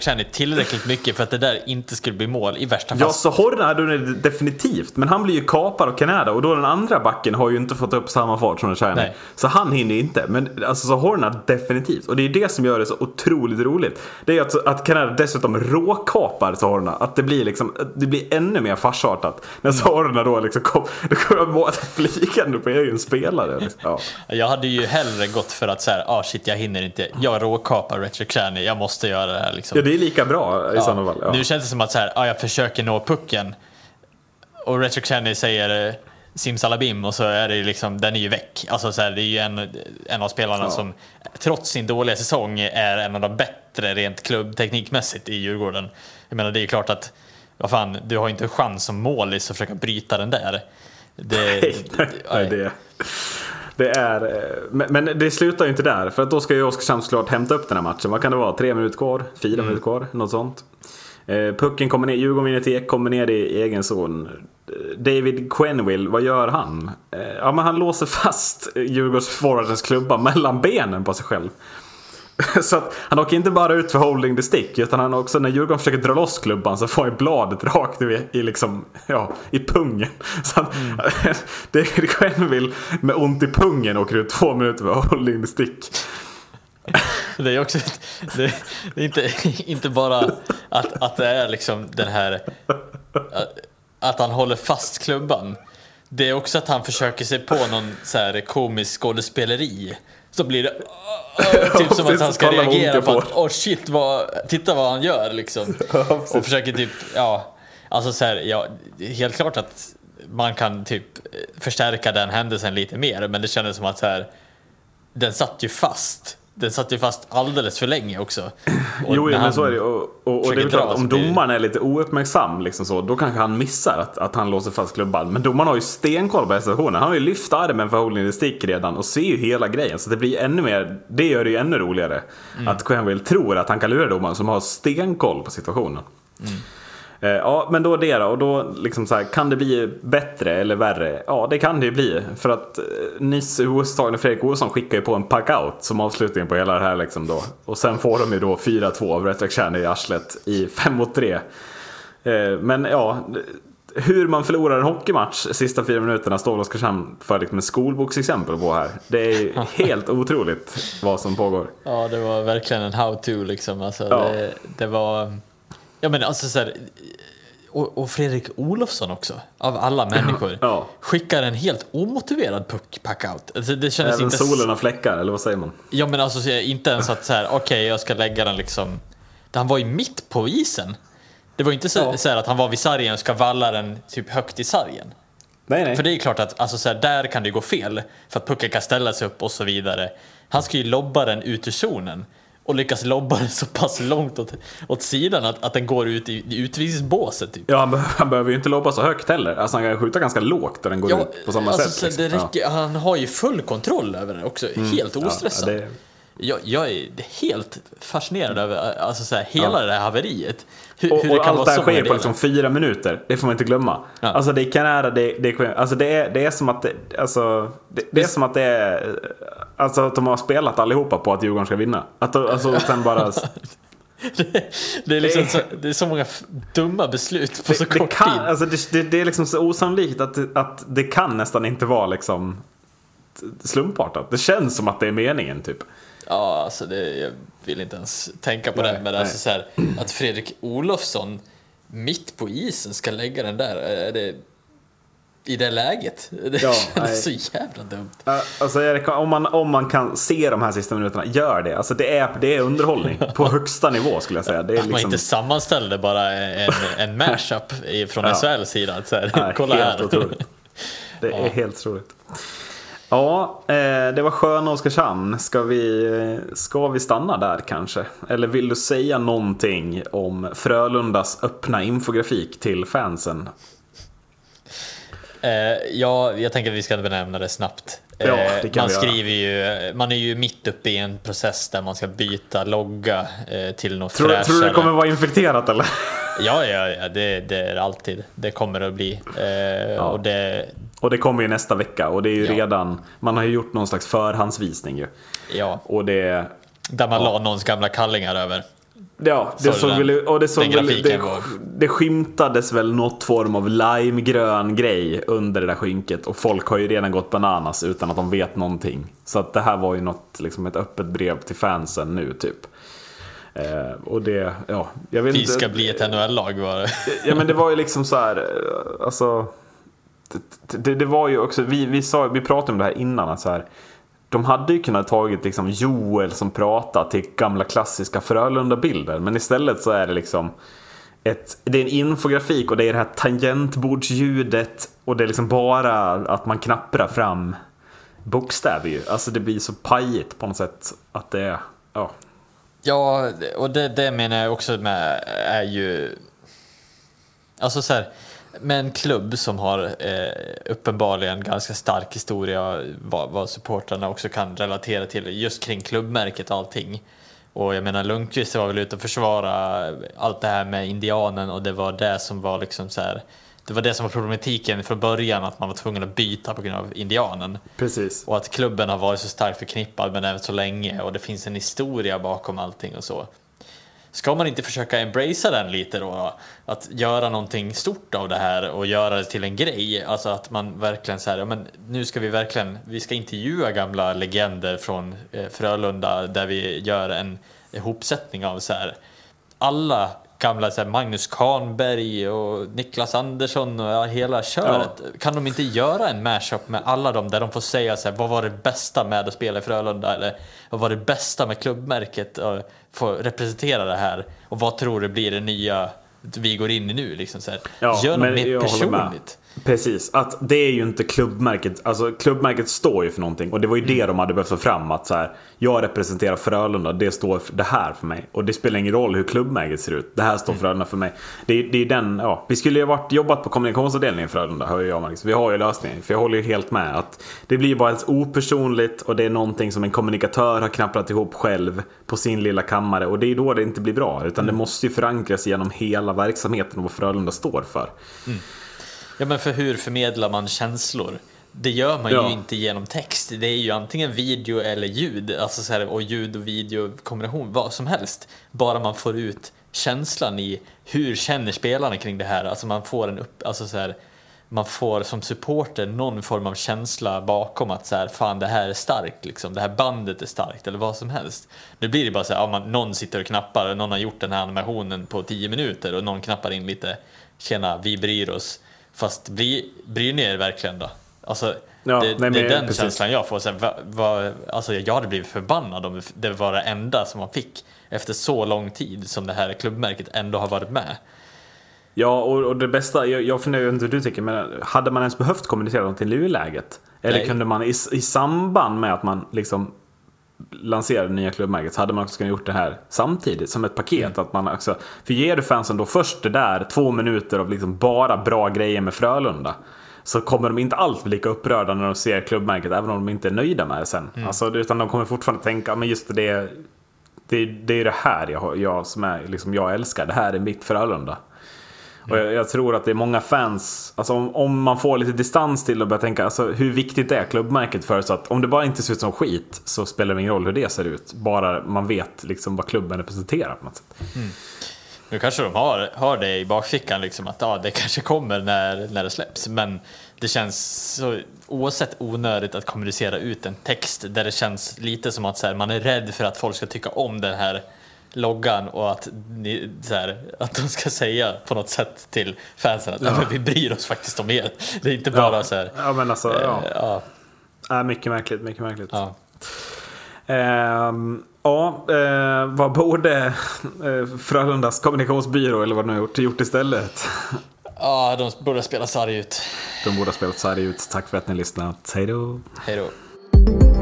S2: Chaney tillräckligt mycket för att det där inte skulle bli mål i värsta fall.
S1: Ja, så Horna hade det definitivt. Men han blir ju kapad av Kanada och då den andra backen har ju inte fått upp samma fart som.
S2: Nej.
S1: Så han hinner inte. Men alltså så Horna definitivt. Och det är det som gör det så otroligt roligt. Det är att, att Kanada dessutom råkapar Horna. Att det blir liksom, det blir ännu mer farsartat. När Horna då liksom kom, då kommer målet flygande på egen spelare. Liksom. Ja.
S2: Jag hade ju hellre gått för att säga, ah shit jag hinner inte, jag råkapar Retrick Chaney, jag måste göra det här liksom.
S1: ja, det är lika bra i
S2: Ja.
S1: sådana fall. Ja.
S2: Nu känns det som att så här, ah, jag försöker nå pucken och Retrick Chaney säger eh, simsalabim och så är det liksom, den är ju väck. Alltså så här, det är ju en, en av spelarna
S1: Ja.
S2: som trots sin dåliga säsong är en av de bättre rent klubbteknikmässigt i Djurgården. Jag menar det är ju klart att, vad fan, du har ju inte chans som målis att försöka bryta den där. Det,
S1: Nej, nej, nej, det, det är... eh, Men, det slutar ju inte där. För att då ska ju Oskarshamn såklart hämta upp den här matchen. Vad kan det vara? Tre minuter kvar? Fyra
S2: Mm.
S1: minuter kvar? Något sånt. Eh, Pucken kommer ner, Djurgården vinner till kommer ner i egen zon. David Quenville, vad gör han? Eh, Ja, men han låser fast Djurgårdsforwardens klubba mellan benen på sig själv. Så att han åker inte bara ut för holding the stick utan han också när Djurgården försöker dra loss klubban så får han bladet rakt i, i, liksom, ja, i pungen. Så att, David Quenville med ont i pungen åker ut två minuter för holding the stick.
S2: Det är också det, det är inte, inte bara att, att det är liksom den här att, att han håller fast klubban. Det är också att han försöker sig på någon så här komisk skådespeleri. Så blir det typ som att han ska reagera på att åh shit, vad, titta vad han gör liksom. Och försöker typ, ja, alltså så här, ja, helt klart att man kan typ förstärka den händelsen lite mer, men det kändes som att så här, den satt ju fast. Den satt ju fast alldeles för länge också. Och
S1: Jo, men så är det. Och, och, och det är klart, om domaren är lite ouppmärksam liksom så, då kanske han missar att, att han låser fast klubban. Men domaren har ju stenkoll på situationen. Han har ju lyft armen för holding the stick redan och ser ju hela grejen. Så det blir ännu mer, det gör det ju ännu roligare.
S2: Mm.
S1: Att Quenville tror att han kan lura domaren som har stenkoll på situationen.
S2: Mm.
S1: Eh, Ja, men då det då. Och då liksom så här, kan det bli bättre eller värre? Ja, det kan det ju bli. För att eh, nyss OS-tagande Fredrik Olsson skickar ju på en parkout som avslutning på hela det här liksom då. Och sen får de ju då 4-2 av Rätt i arslet i 5 mot 3. Eh, Men ja, hur man förlorar en hockeymatch sista fyra minuterna står väl Oskarshamn för liksom en skolboksexempel på här. Det är ju helt otroligt vad som pågår.
S2: Ja, det var verkligen en how-to liksom. Alltså,
S1: Ja.
S2: det, det var... Ja, men alltså så här, och, och Fredrik Olofsson också, av alla människor,
S1: Ja.
S2: skickar en helt omotiverad puck packout. Alltså, det kändes
S1: Även
S2: inte...
S1: solen har fläckar, eller vad säger man?
S2: Ja, men alltså inte ens att så här, okej, jag ska lägga den liksom... Han var ju mitt på isen. Det var inte så,
S1: Ja.
S2: så här att han var vid sargen och ska valla den typ högt i sargen.
S1: Nej, nej.
S2: För det är ju klart att alltså, så här, där kan det ju gå fel. För att pucken kan ställa sig upp och så vidare. Han ska ju lobba den ut ur zonen. Och lyckas lobba den så pass långt åt, åt sidan att, att den går ut i, i utvisningsbåset. Typ.
S1: Ja, han, be- han behöver ju inte lobba så högt heller. Alltså han kan skjuta ganska lågt där den går ut på samma
S2: alltså,
S1: sätt. liksom.
S2: räcker, Han har ju full kontroll över den också. Helt
S1: Ja,
S2: ostressad.
S1: ja, det,
S2: Jag, jag är helt fascinerad över alltså så här, hela
S1: Ja.
S2: det här haveriet. Hur,
S1: Och,
S2: hur det
S1: och allt det här sker på liksom fyra minuter. Det får man inte glömma.
S2: Ja.
S1: Alltså det är Canada, det, det, är- alltså det, är, det är som att det, alltså, det, det är som att det är, alltså att de har spelat allihopa på att Djurgården ska vinna. Att, alltså sen bara,
S2: det, det, är liksom
S1: Det är-
S2: så, det är så många dumma beslut på så
S1: det, det,
S2: kort
S1: kan,
S2: tid.
S1: alltså det, är liksom så osannolikt att, att det kan nästan inte vara liksom slumpartat. Det känns som att det är meningen typ.
S2: Ja, alltså det, jag vill inte ens tänka på
S1: Nej,
S2: det. Men
S1: nej.
S2: alltså så här, att Fredrik Olofsson mitt på isen ska lägga den där. Är det, I det läget. Det
S1: Ja,
S2: känns
S1: nej.
S2: så jävla dumt.
S1: Uh, Alltså, rekomm- om, man, om man kan se de här sista minuterna, gör det. Alltså, det, är, det är underhållning på högsta nivå skulle jag säga. Det är
S2: Att man
S1: liksom,
S2: inte sammanställde bara en, en mashup från
S1: Ja.
S2: SHLs sida. Så här,
S1: Nej,
S2: kolla
S1: helt
S2: här.
S1: otroligt. Det är
S2: Ja.
S1: helt otroligt. Ja, eh, det var sköna Oskarshamn. Ska vi, eh, ska vi stanna där kanske? Eller vill du säga någonting om Frölundas öppna infografik till fansen?
S2: Eh, ja, jag tänker att vi ska benämna det snabbt.
S1: Ja,
S2: Eh,
S1: det kan
S2: man skriver ju, man är ju mitt uppe i en process där man ska byta logga eh, till något
S1: Tror,
S2: fräschare.
S1: tror du det kommer vara infekterat eller?
S2: Ja, ja, ja det, det är alltid. Det kommer att bli. Eh, Och det,
S1: Och det kommer ju nästa vecka och det är ju
S2: Ja.
S1: redan, man har ju gjort någon slags förhandsvisning ju.
S2: ja,
S1: Och det,
S2: där man
S1: Ja.
S2: la någons gamla kallingar över.
S1: Ja, det
S2: Så
S1: såg väl, och det såg väl, det, det skymtades väl något form av limegrön grej under det där skynket och folk har ju redan gått bananas utan att de vet någonting. Så att det här var ju något, liksom ett öppet brev till fansen nu typ. Eh, och det, ja, jag vet
S2: Vi
S1: inte.
S2: ska bli ett NHL-lag var det.
S1: Ja men det var ju liksom så här, eh, alltså. Det, det, det var ju också, vi, vi, sa, vi pratade om det här innan att så här. De hade ju kunnat tagit liksom Joel som pratar till gamla klassiska Frölunda-bilder. Men istället så är det liksom ett, det är en infografik och det är det här tangentbordsljudet. Och det är liksom bara att man knapprar fram bokstäver ju. Alltså det blir så pajigt på något sätt att det är, ja.
S2: Ja, och det, det menar jag också med är ju... Alltså så här, med en klubb som har eh, uppenbarligen ganska stark historia vad, vad supportrarna också kan relatera till just kring klubbmärket och allting. Och jag menar Lundqvist var väl ute och försvara allt det här med indianen och det var det som var liksom så här. Det var det som var problematiken från början att man var tvungen att byta på grund av indianen.
S1: Precis.
S2: Och att klubben har varit så starkt förknippad med den så länge och det finns en historia bakom allting och så. Ska man inte försöka embracea den lite då? Att göra någonting stort av det här och göra det till en grej. Alltså att man verkligen säger, ja, men nu ska vi verkligen, vi ska intervjua gamla legender från eh, Frölunda där vi gör en ihopsättning av så här alla gamla så här, Magnus Kahnberg och Niklas Andersson och ja, hela köret. Kan de inte göra en mashup med alla dem där de får säga så här, vad var det bästa med att spela i Frölunda eller vad var det bästa med klubbmärket och få representera det här och vad tror du blir det nya vi går in i nu liksom så här.
S1: Ja,
S2: Gör något mer personligt.
S1: Precis, att det är ju inte klubbmärket. Alltså klubbmärket står ju för någonting. Och det var ju
S2: Mm.
S1: det de hade behövt få fram. Att så här, jag representerar Frölunda, det står för det här för mig. Och det spelar ingen roll hur klubbmärket ser ut. Det här
S2: Mm.
S1: står Frölunda för mig. Det, är- det är den, ja. Vi skulle ju ha varit, jobbat på kommunikationsavdelningen i Frölunda, hör jag Magnus. Vi har ju lösningen. För jag håller ju helt med. att Det blir ju bara helt opersonligt och det är någonting som en kommunikatör har knapprat ihop själv på sin lilla kammare. Och det är ju då det inte blir bra. Utan
S2: Mm.
S1: det måste ju förankras genom hela verksamheten och vad Frölunda står för.
S2: Ja men för hur förmedlar man känslor? Det gör man
S1: Ja.
S2: ju inte genom text. Det är ju antingen video eller ljud. Alltså så här, och ljud och video kombination, vad som helst. Bara man får ut känslan i hur känner spelarna kring det här. Alltså man får en upp, alltså så här, man får som supporter någon form av känsla bakom att så här, fan det här är starkt liksom. Det här bandet är starkt eller vad som helst. Nu blir det bara så här, ja, man, någon sitter och knappar, någon har gjort den här animationen på 10 minuter och någon knappar in lite, tjena vi bryr oss. Fast bry, bryr ni er verkligen då? Alltså,
S1: Ja,
S2: det,
S1: nej,
S2: det är den
S1: precis.
S2: känslan jag får. Så här, va, va, alltså, jag hade blivit förbannad om det var det enda som man fick efter så lång tid som det här klubbmärket ändå har varit med.
S1: Ja, och, och det bästa, jag, jag funderar inte hur du tycker, men hade man ens behövt kommunicera någonting i nuläget? Eller
S2: Nej.
S1: kunde man i, i samband med att man liksom lanserade det nya klubbmärket så hade man också kunnat gjort det här samtidigt som ett paket. Att man också, för ger du fansen då först det där två minuter av liksom bara bra grejer med Frölunda. så kommer de inte alls bli lika upprörda när de ser klubbmärket, även om de inte är nöjda med det sen. Mm. Alltså, utan de kommer fortfarande tänka, men just det, det, det är det här jag, jag som är, liksom, jag älskar, det här är mitt Frölunda. Och jag, jag, tror att det är många fans, alltså om, om, man får lite distans till och börjar tänka, alltså hur viktigt är klubbmärket för så att om det bara inte ser ut som skit så spelar det ingen roll hur det ser ut. Bara man vet liksom vad klubben representerar på något sätt. Mm.
S2: Nu kanske de har, har det i bakfickan, liksom, att ja, det kanske kommer när, när det släpps. Men det känns så oavsett onödigt att kommunicera ut en text där det känns lite som att så här, man är rädd för att folk ska tycka om den här loggan och att, ni, så här, att de ska säga på något sätt till fansen att ja. vi bryr oss faktiskt om er. Det är inte bara
S1: ja.
S2: så här.
S1: Ja men alltså, eh, ja. ja. mycket märkligt, mycket märkligt. Ja. Ehm, ja, eh, vad borde eh, Frölundas kommunikationsbyrå eller vad de har gjort, gjort istället?
S2: Ja, de borde spela sarg ut.
S1: De borde ha spelat sarg ut. Tack för att ni lyssnat. Hej då.
S2: Hej då.